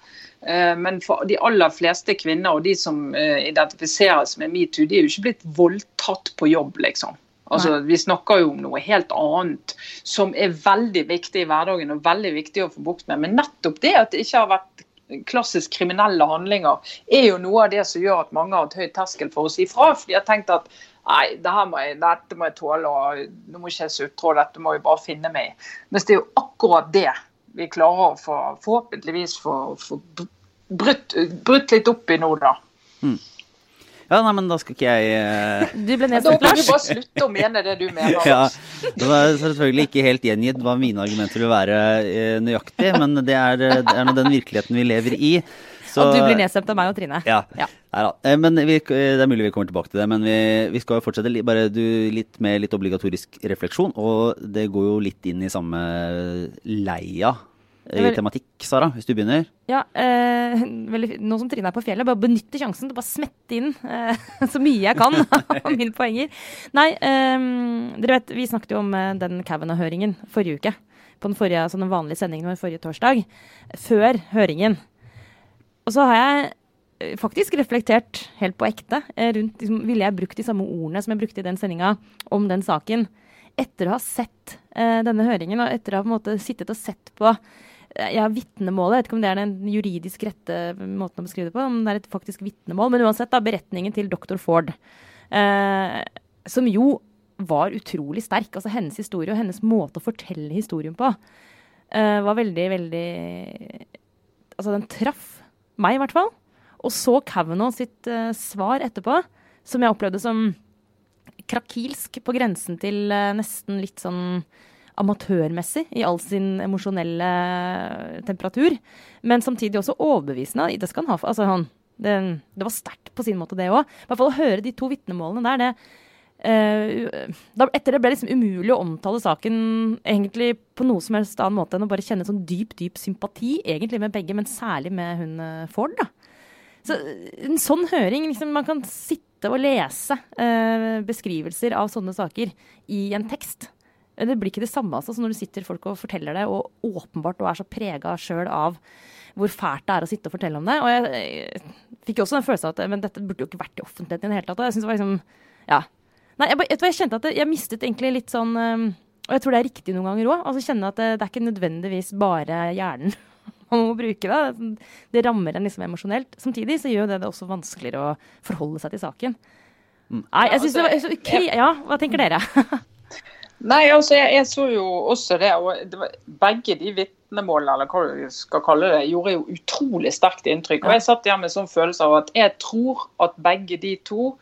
B: Eh, Men for de aller fleste kvinner og de som eh, identifiseres med metoo, de er jo ikke blitt voldtatt på jobb, liksom. Altså, vi snakker jo om noe helt annet som er veldig viktig i hverdagen og veldig viktig å få bukt med. Men nettopp det at det ikke har vært klassisk kriminelle handlinger, er jo noe av det som gjør at mange har hatt høy terskel for å si fra. For de har tenkt at nei, det her må jeg, dette må jeg tåle, og nå må ikke jeg sutre, dette må jeg bare finne meg i. Mens det er jo akkurat det vi klarer å få, forhåpentligvis få, brutt, brutt litt opp i nå, da.
A: Ja, nei, men da skal ikke jeg uh...
C: Du ble
B: Da
C: nedstemt,
B: kan du bare slutte å mene det du mener.
A: Ja, det var selvfølgelig ikke helt gjengitt hva mine argumenter vil være uh, nøyaktig, men det er, eh, det er nå den virkeligheten vi lever i. Så-
C: Og du blir nedstemt av meg og Trine.
A: Ja.
C: Ja.
A: Neida. Men vi, det er mulig vi kommer tilbake til det, men vi, vi skal jo fortsette li- bare du, litt med litt obligatorisk refleksjon. Og det går jo litt inn i samme leia i tematikk, Sara, hvis du begynner.
C: Ja, eh, veldig, Nå som Trine er på fjellet, bare benytte sjansen til å bare smette inn eh, så mye jeg kan av mine poenger. Nei, eh, dere vet, vi snakket jo om eh, den Cavanagh-høringen forrige uke. På den, forrige, altså den vanlige sendingen vår forrige torsdag. Før høringen. Og så har jeg eh, faktisk reflektert helt på ekte eh, rundt liksom, Ville jeg brukt de samme ordene som jeg brukte i den sendinga om den saken, etter å ha sett eh, denne høringen, og etter å ha på en måte sittet og sett på ja, vitnemålet. Jeg vet ikke om det er den juridisk rette måten å beskrive det på, om det er et faktisk vitnemål. Men uansett, da, beretningen til dr. Ford. Eh, som jo var utrolig sterk. Altså hennes historie og hennes måte å fortelle historien på eh, var veldig, veldig Altså, den traff meg, i hvert fall. Og så Kavanaugh sitt eh, svar etterpå, som jeg opplevde som krakilsk, på grensen til uh, nesten litt sånn amatørmessig i all sin emosjonelle temperatur. Men samtidig også overbevisende. Det skal han ha. Altså, han, det, det, var sterkt på sin måte, det òg. I hvert fall å høre de to vitnemålene der, det uh, da, Etter det ble liksom umulig å omtale saken egentlig på noe som helst annen måte enn å bare kjenne sånn dyp, dyp sympati, egentlig med begge, men særlig med hun uh, Ford, da. Så en sånn høring liksom, Man kan sitte og lese uh, beskrivelser av sånne saker i en tekst. Det blir ikke det samme altså, når du sitter folk og forteller det, og åpenbart og er så prega sjøl av hvor fælt det er å sitte og fortelle om det. Og jeg, jeg fikk jo også den følelsen av at men dette burde jo ikke vært i offentligheten i det hele tatt. Og jeg synes det var liksom, ja. Nei, jeg, jeg, jeg kjente at jeg mistet egentlig litt sånn Og jeg tror det er riktig noen ganger òg. Altså kjenne at det, det, er ikke nødvendigvis bare hjernen man må bruke. Det Det rammer en liksom emosjonelt. Samtidig så gjør det det også vanskeligere å forholde seg til saken. Mm. Nei, jeg synes det var okay, Ja, hva tenker dere?
B: Nei, altså jeg, jeg, så jo også det. og det var, Begge de vitnemålene eller hva du skal kalle det, gjorde jo utrolig sterkt inntrykk. og Jeg satt igjen med sånn følelse av at jeg tror at begge de to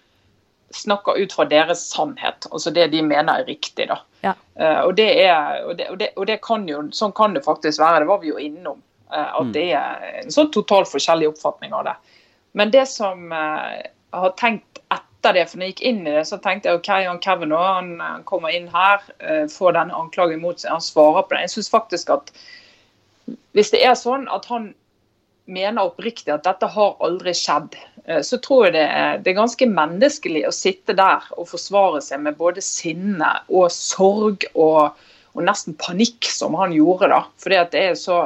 B: snakker ut fra deres sannhet. Altså det de mener er riktig. da. Ja. Uh, og, det er, og, det, og, det, og det, kan jo, Sånn kan det faktisk være. Det var vi jo innom. Uh, at mm. det er en sånn totalt forskjellig oppfatning av det. Men det som uh, jeg har tenkt etter det, for når jeg gikk inn i det, så tenkte jeg OK, han Kevin han, han kommer inn her, uh, får denne anklagen mot seg, han svarer på det. Jeg syns faktisk at hvis det er sånn at han mener oppriktig at dette har aldri skjedd, uh, så tror jeg det er, det er, ganske menneskelig å sitte der og forsvare seg med både sinne og sorg og og nesten panikk som han gjorde. da. Fordi at det er så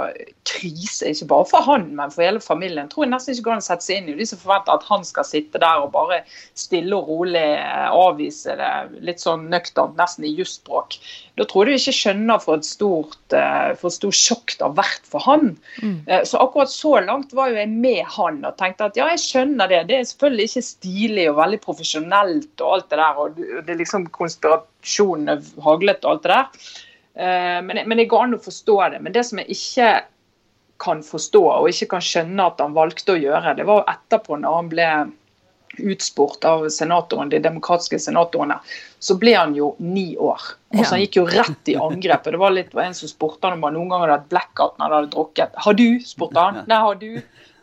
B: krise, ikke bare for han, men for hele familien. Jeg tror jeg nesten ikke går an å sette seg inn i de som forventer at han skal sitte der og bare stille og rolig eh, avvise det litt sånn nøkternt, nesten i jusspråk. Da tror jeg du ikke skjønner for et stort, eh, for et stort sjokk det har vært for han. Mm. Eh, så akkurat så langt var jo jeg med han og tenkte at ja, jeg skjønner det. Det er selvfølgelig ikke stilig og veldig profesjonelt og alt det der, og det er liksom konspirasjonene haglet og alt det der. Men, men det går an å forstå det. Men det som jeg ikke kan forstå, og ikke kan skjønne at han valgte å gjøre, det var etterpå, når han ble utspurt av senatoren, de demokratiske senatorene, så ble han jo ni år. Altså, Han gikk jo rett i angrep. Det var litt var en som spurte han om han noen gang hadde hatt blackout når han hadde drukket. Har du? spurte han. Nei, har du?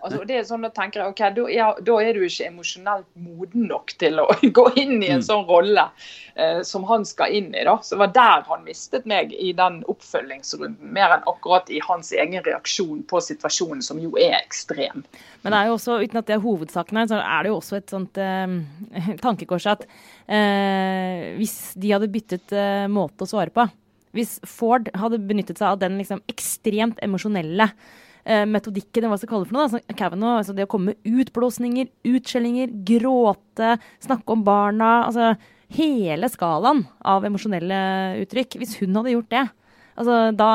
B: Altså, det er sånn, Da tenker jeg, ok, da da er, du ikke emosjonelt moden nok til å gå inn i en mm. sånn rolle eh, som han skal inn i. da. Så Det var der han mistet meg i den oppfølgingsrunden, mer enn akkurat i hans egen reaksjon på situasjonen, som jo er ekstrem.
C: Men det er jo også, uten at det er hovedsaken her, så er det jo også et sånt eh, tankekors at eh, hvis de hadde byttet eh, måte å svare på hvis Ford hadde benyttet seg av den liksom ekstremt emosjonelle eh, metodikken, hva skal kalle det for noe. Altså, Kavanaugh, altså det å komme med utblåsninger, utskjellinger, gråte, snakke om barna. altså Hele skalaen av emosjonelle uttrykk. Hvis hun hadde gjort det, altså da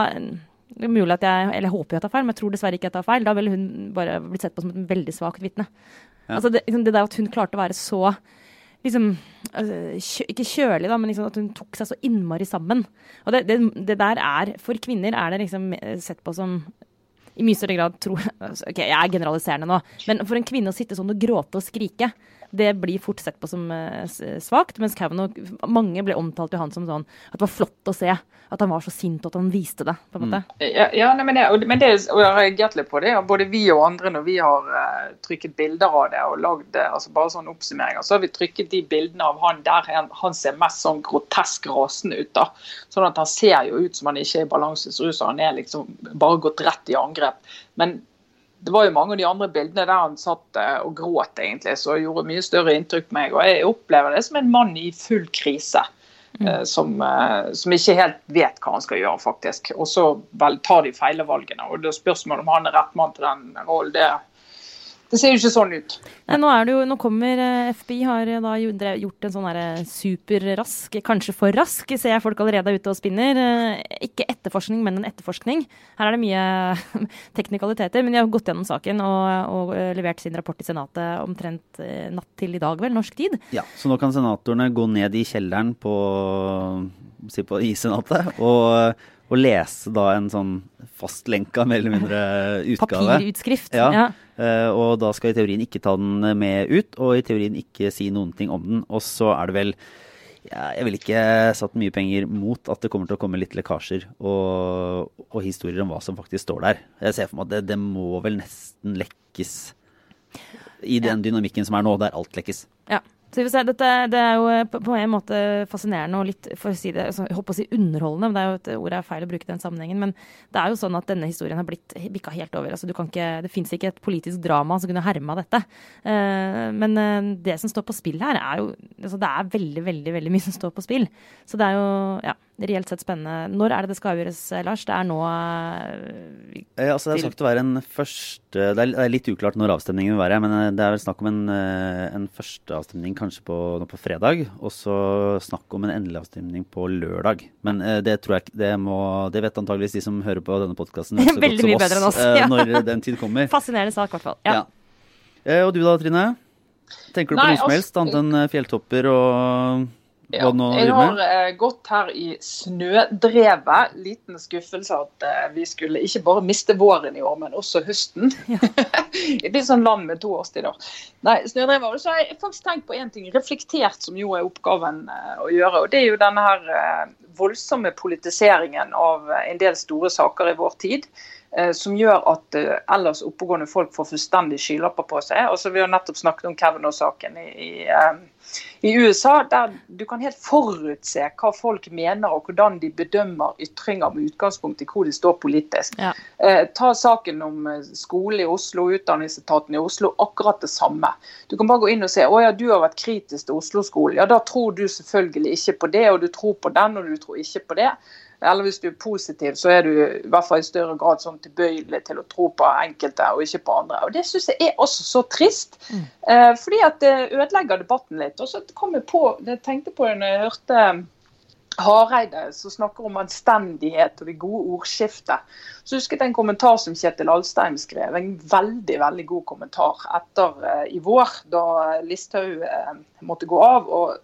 C: det er mulig at jeg, eller jeg håper jeg tar feil, men jeg tror dessverre ikke jeg tar feil. Da ville hun bare blitt sett på som et veldig svakt vitne. Ja. Altså det, liksom det, der at hun klarte å være så liksom, altså, Ikke kjølig, da, men liksom at hun tok seg så innmari sammen. Og det, det, det, der er For kvinner er det liksom sett på som i mye større grad tror altså, Ok, jeg er generaliserende nå, men for en kvinne å sitte sånn og gråte og skrike det blir fort sett på som uh, svakt. Mens Kavanaugh, mange ble omtalt jo han som sånn at det var flott å se. At han var så sint og at han viste det. på en måte.
B: Mm. Ja, ja nei, men, og, men det, og jeg har reagert litt på det. og Både vi og andre når vi har uh, trykket bilder av det og lagd altså bare sånne oppsummeringer, så har vi trykket de bildene av han der han, han ser mest sånn grotesk rasende ut. da. Sånn at han ser jo ut som han ikke er i balansens rus, og han er liksom bare gått rett i angrep. Men det var jo mange av de andre bildene der han satt eh, og gråt, egentlig, så gjorde mye større inntrykk på meg. Og jeg opplever det som en mann i full krise. Mm. Eh, som, eh, som, ikke helt vet hva han skal gjøre, faktisk. Og så tar de feile valgene. Og det spørsmålet om han er rett mann til den rollen, det, det ser jo ikke sånn ut.
C: Nei, nå, er det jo, nå kommer eh, FBI har eh, da gjort en sånn superrask, kanskje for rask, ser jeg folk allerede er ute og spinner. Eh, Ikke etterforskning, men en etterforskning. Her er det mye teknikaliteter, men de har gått gjennom saken og, og levert sin rapport til Senatet omtrent natt til i dag, vel, norsk tid.
A: Ja, Så nå kan senatorene gå ned i kjelleren på, si på i senatet og, og lese da en sånn fastlenka, mer eller mindre, utgave.
C: Papirutskrift.
A: Ja.
C: Ja.
A: Uh, og da skal i teorien ikke ta den med ut, og i teorien ikke si noen ting om den. Og så er det vel ja, Jeg vil ikke satt mye penger mot at det kommer til å komme litt lekkasjer og, og historier om hva som faktisk står der. Jeg ser for meg at det, det må vel nesten lekkes i den dynamikken som er nå, der alt lekkes.
C: Ja. Så vi får se. Dette, det er jo eh, på, en måte fascinerende og litt for å si det, altså, jeg håper å si underholdende. men Det er jo et ord er feil å bruke i den sammenhengen. Men det er jo sånn at denne historien har blitt bikka helt over. altså du kan ikke, Det fins ikke et politisk drama som kunne herma dette. Uh, men uh, det som står på spill her, er jo altså Det er veldig, veldig veldig mye som står på spill. Så det er jo ja, reelt sett spennende. Når er det det skal avgjøres, eh, Lars? Det er nå eh,
A: Eh, altså, det er sagt å være en første Det er, det er litt uklart når avstemningen vil være, men det er vel snakk om en, en første avstemning kanskje på, nå på fredag, og så snakk om en endelig avstemning på lørdag. Men det tror jeg ikke Det, må, det vet antageligvis de som hører på denne podkasten så
C: Veldig
A: godt som
C: mye bedre enn oss,
A: eh,
C: ja.
A: når den tid kommer.
C: Fascinerende sak, i hvert fall. Ja.
A: Ja. Eh, Og du da, Trine? Tenker du på
B: Nei,
A: noe som
B: altså-
A: helst annet enn fjelltopper og
B: Ja, jeg har eh, gått her i snødrevet. Liten skuffelse at eh, vi skulle ikke bare miste våren i år, men også høsten. det blir sånn land med to årstider. Nei, snødrevet. Og så har jeg faktisk tenkt på én ting. Reflektert, som jo er oppgaven eh, å gjøre. Og det er jo denne her eh, voldsomme politiseringen av eh, en del store saker i vår tid. Eh, Som gjør at eh, ellers oppegående folk får fullstendig skylapper på seg. Altså, vi har nettopp snakket om Kavanaugh-saken i, i eh, i USA, der du kan helt forutse hva folk mener og hvordan de bedømmer ytringer med utgangspunkt i hvor de står politisk.
C: Ja.
B: Eh, ta saken om skole i Oslo, utdanningsetaten i Oslo, akkurat det samme. Du kan bare gå inn og se å ja, du har vært kritisk til Oslo-skolen. Ja, da tror du selvfølgelig ikke på det, og du tror på den, og du tror ikke på det. Eller hvis du er positiv, så er du i hvert fall i større grad sånn tilbøyelig til å tro på enkelte og ikke på andre. Og Det syns jeg er også så trist, eh, fordi at det ødelegger debatten litt. Og så kom jeg på, jeg tenkte på det når jeg hørte Hareide som snakker om anstendighet og det gode ordskiftet. Så husket jeg en kommentar som Kjetil Alstein skrev. En veldig veldig god kommentar etter eh, i vår, da Listhaug eh, måtte gå av. og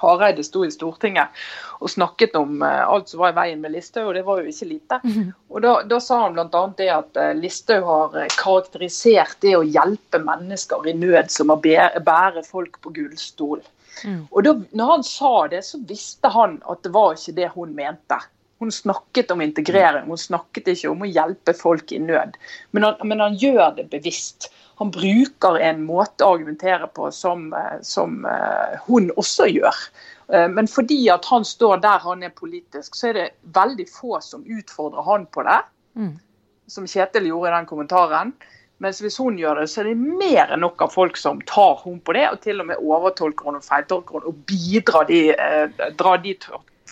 B: Hareide sto i Stortinget og snakket om eh, alt som var i veien med Listhaug, og det var jo ikke lite. Og Da, da sa han bl.a. det at eh, Listhaug har eh, karakterisert det å hjelpe mennesker i nød som å bære, folk på gullstol. Og da når han sa det, så visste han at det var ikke det hun mente. Hun snakket om integrering, hun snakket ikke om å hjelpe folk i nød. Men han, men han gjør det bevisst. Han bruker en måte å argumentere på som, eh, som eh, hun også gjør. Eh, Men fordi at han står der han er politisk, så er det veldig få som utfordrer han på det.
C: Mm.
B: Som Kjetil gjorde i den kommentaren. Mens hvis hun gjør det, så er det mer enn nok av folk som tar hun på det, og til og med overtolker hun og feiltolker hun, og bidrar de, drar de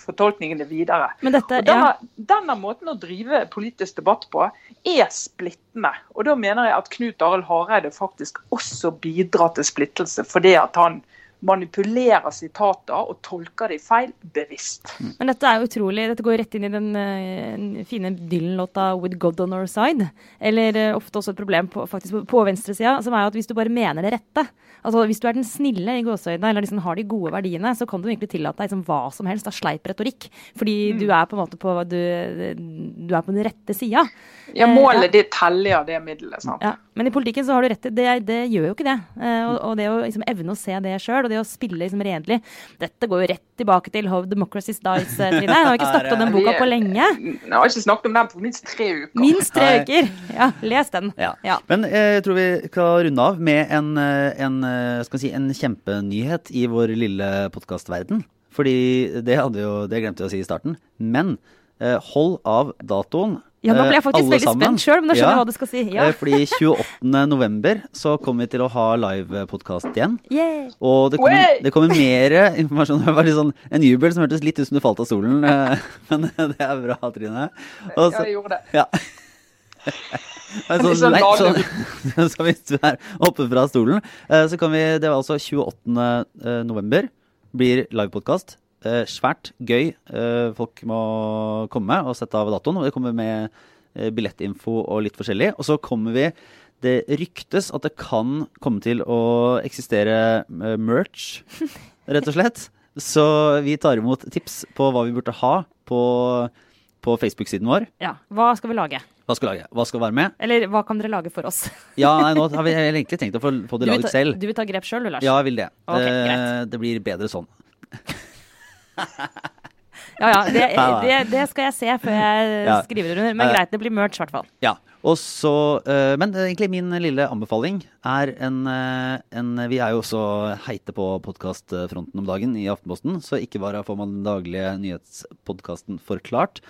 B: fortolkningene videre.
C: Men dette,
B: Og denne,
C: ja.
B: denne måten å drive politisk debatt på er splittende. Og da mener jeg at Knut Arild Hareide faktisk også bidrar til splittelse, fordi at han manipulerer sitater og tolker de feil bevisst.
C: Men dette er utrolig. Dette går rett inn i den uh, fine Dylan-låta 'With God On Our Side'. Eller uh, ofte også et problem på, faktisk på, på venstresida, som er jo at hvis du bare mener det rette Altså Hvis du er den snille i gåseøynene, eller liksom har de gode verdiene, så kan du egentlig tillate deg liksom hva som helst av sleip retorikk. Fordi du er på en måte på du, du er på den rette sida.
B: Ja, Målet ditt helliger det middelet. sant?
C: Ja, men i politikken så har du rett til det, det gjør jo ikke det. Eh, og, og det å liksom evne å se det sjøl, og det å spille liksom redelig Dette går jo rett tilbake til How Democracy Dies, eh, Trine. Jeg har ikke snakket om den boka på lenge.
B: Jeg har ikke snakket om den på minst tre uker.
C: Minst tre uker. Ja, les den.
A: Ja.
C: Ja.
A: Men eh, jeg tror vi skal runde av med en, en, skal si, en kjempenyhet i vår lille podkastverden. Fordi det, hadde jo, det glemte jeg å si i starten. Men eh, hold av datoen.
C: Ja, nå ble jeg
A: eh,
C: faktisk veldig
A: sammen.
C: spent sjøl, men nå skjønner jeg
A: Ja.
C: hva du skal si. Ja.
A: Eh, Fordi 28. november så kommer vi til å ha livepodkast igjen.
C: Yeah.
A: Og det kommer, det kommer mer informasjon. Det var litt sånn en jubel som hørtes litt ut som du falt av stolen. eh, Men det er bra, Trine. Og
B: Ja, jeg gjorde det.
A: ja.
B: Litt sånn
A: nei,
B: laglig.
A: så, så hvis du er oppe fra stolen, eh, så kan vi Det var altså 28. eh, november. Blir livepodkast. Eh, svært gøy. Eh, folk må komme og sette av datoen. Og det kommer med eh, billettinfo og litt forskjellig. Og så kommer vi Det ryktes at det kan komme til å eksistere eh, merch, rett og slett. Så vi tar imot tips på hva vi burde ha på, på Facebook-siden vår.
C: Ja. Hva skal vi lage?
A: Hva skal lage? Hva skal være med?
C: Eller hva kan dere lage for oss?
A: Ja, nei, nå har vi egentlig tenkt å få, få det laget selv.
C: du vil ta grep sjøl, du, Lars?
A: Ja, jeg vil det.
C: Okay,
A: Eh, det blir bedre sånn.
C: Ja, ja, det, det, det skal jeg se før jeg skriver det under. Men
A: Eh,
C: greit, det blir merch, i hvert fall.
A: Ja. Og så, eh, men eh, egentlig min lille anbefaling er en, en Vi er jo også heite på podkastfronten om dagen i Aftenposten, så ikke bare får man den daglige nyhetspodkasten forklart,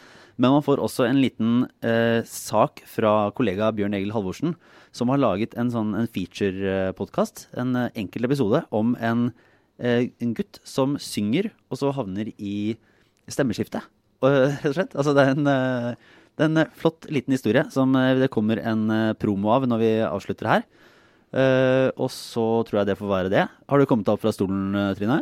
A: men man får også en liten eh, sak fra kollega Bjørn Egil Halvorsen, som har laget en sånn en feature-podkast, en enkel episode om en, en gutt som synger, og så havner i stemmeskiftet. Rett og slett. Altså, det er en, eh, det er en eh, flott liten historie som eh, det kommer en eh, promo av når vi avslutter her. Eh, og så tror jeg det får være det. Har du kommet deg opp fra stolen, eh, Trine?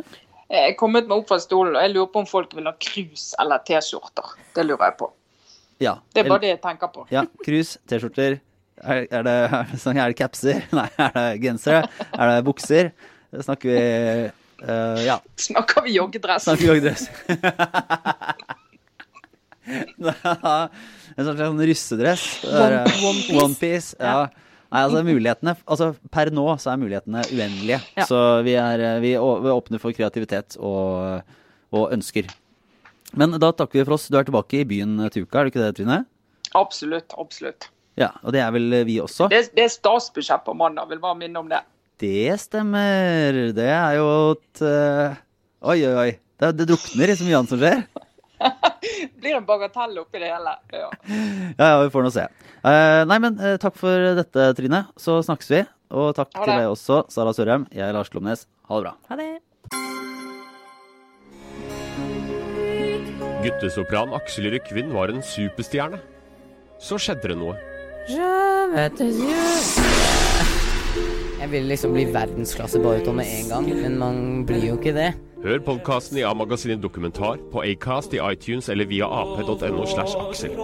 B: Jeg er kommet meg opp fra stolen, og jeg lurer på om folk vil ha krus eller T-skjorter. Det lurer jeg på.
A: Ja.
B: Det er bare det jeg tenker på.
A: Ja, Krus, T-skjorter. Er, er, det, er, det, sånn- er det capser? Nei, er det gensere? Er det bukser? Snakker vi eh, Ja,
B: Snakker vi joggedress?
A: snakker vi joggedress? en slags sånn russedress. Er, eh,
C: One- piece,
A: Onepiece, ja. Nei, altså mulighetene Altså per nå så er mulighetene uendelige.
C: Ja.
A: Så vi er, eh, vi å- vi åpner for kreativitet og, og ønsker. Men da takker vi for oss. Du er tilbake i byen til uka, er du ikke det, Trine?
B: Absolutt. absolutt.
A: Ja, og det er vel vi også.
B: Det, det er statsbudsjett på mandag, vil bare minne om det.
A: Det stemmer. Det er jo et uh, Oi, oi, oi. Det, det drukner i så mye annet som skjer.
B: Blir en bagatell oppi det hele. Ja.
A: Ja, ja, vi får nå se. Uh, nei, men uh, takk for dette, Trine. Så snakkes vi. Og takk til deg også, Sara Sørheim. Jeg er Lars Klomnes. Ha det bra.
C: Ha det.
D: Guttesopran Aksel Rykvin var en superstjerne. Så skjedde det noe.
E: Jeg ville liksom bli verdensklasse baryton med en gang, men man blir jo ikke det.
D: Hør podkasten i A-magasinet Dokumentar på Acast i iTunes eller via ap.no slash Aksel.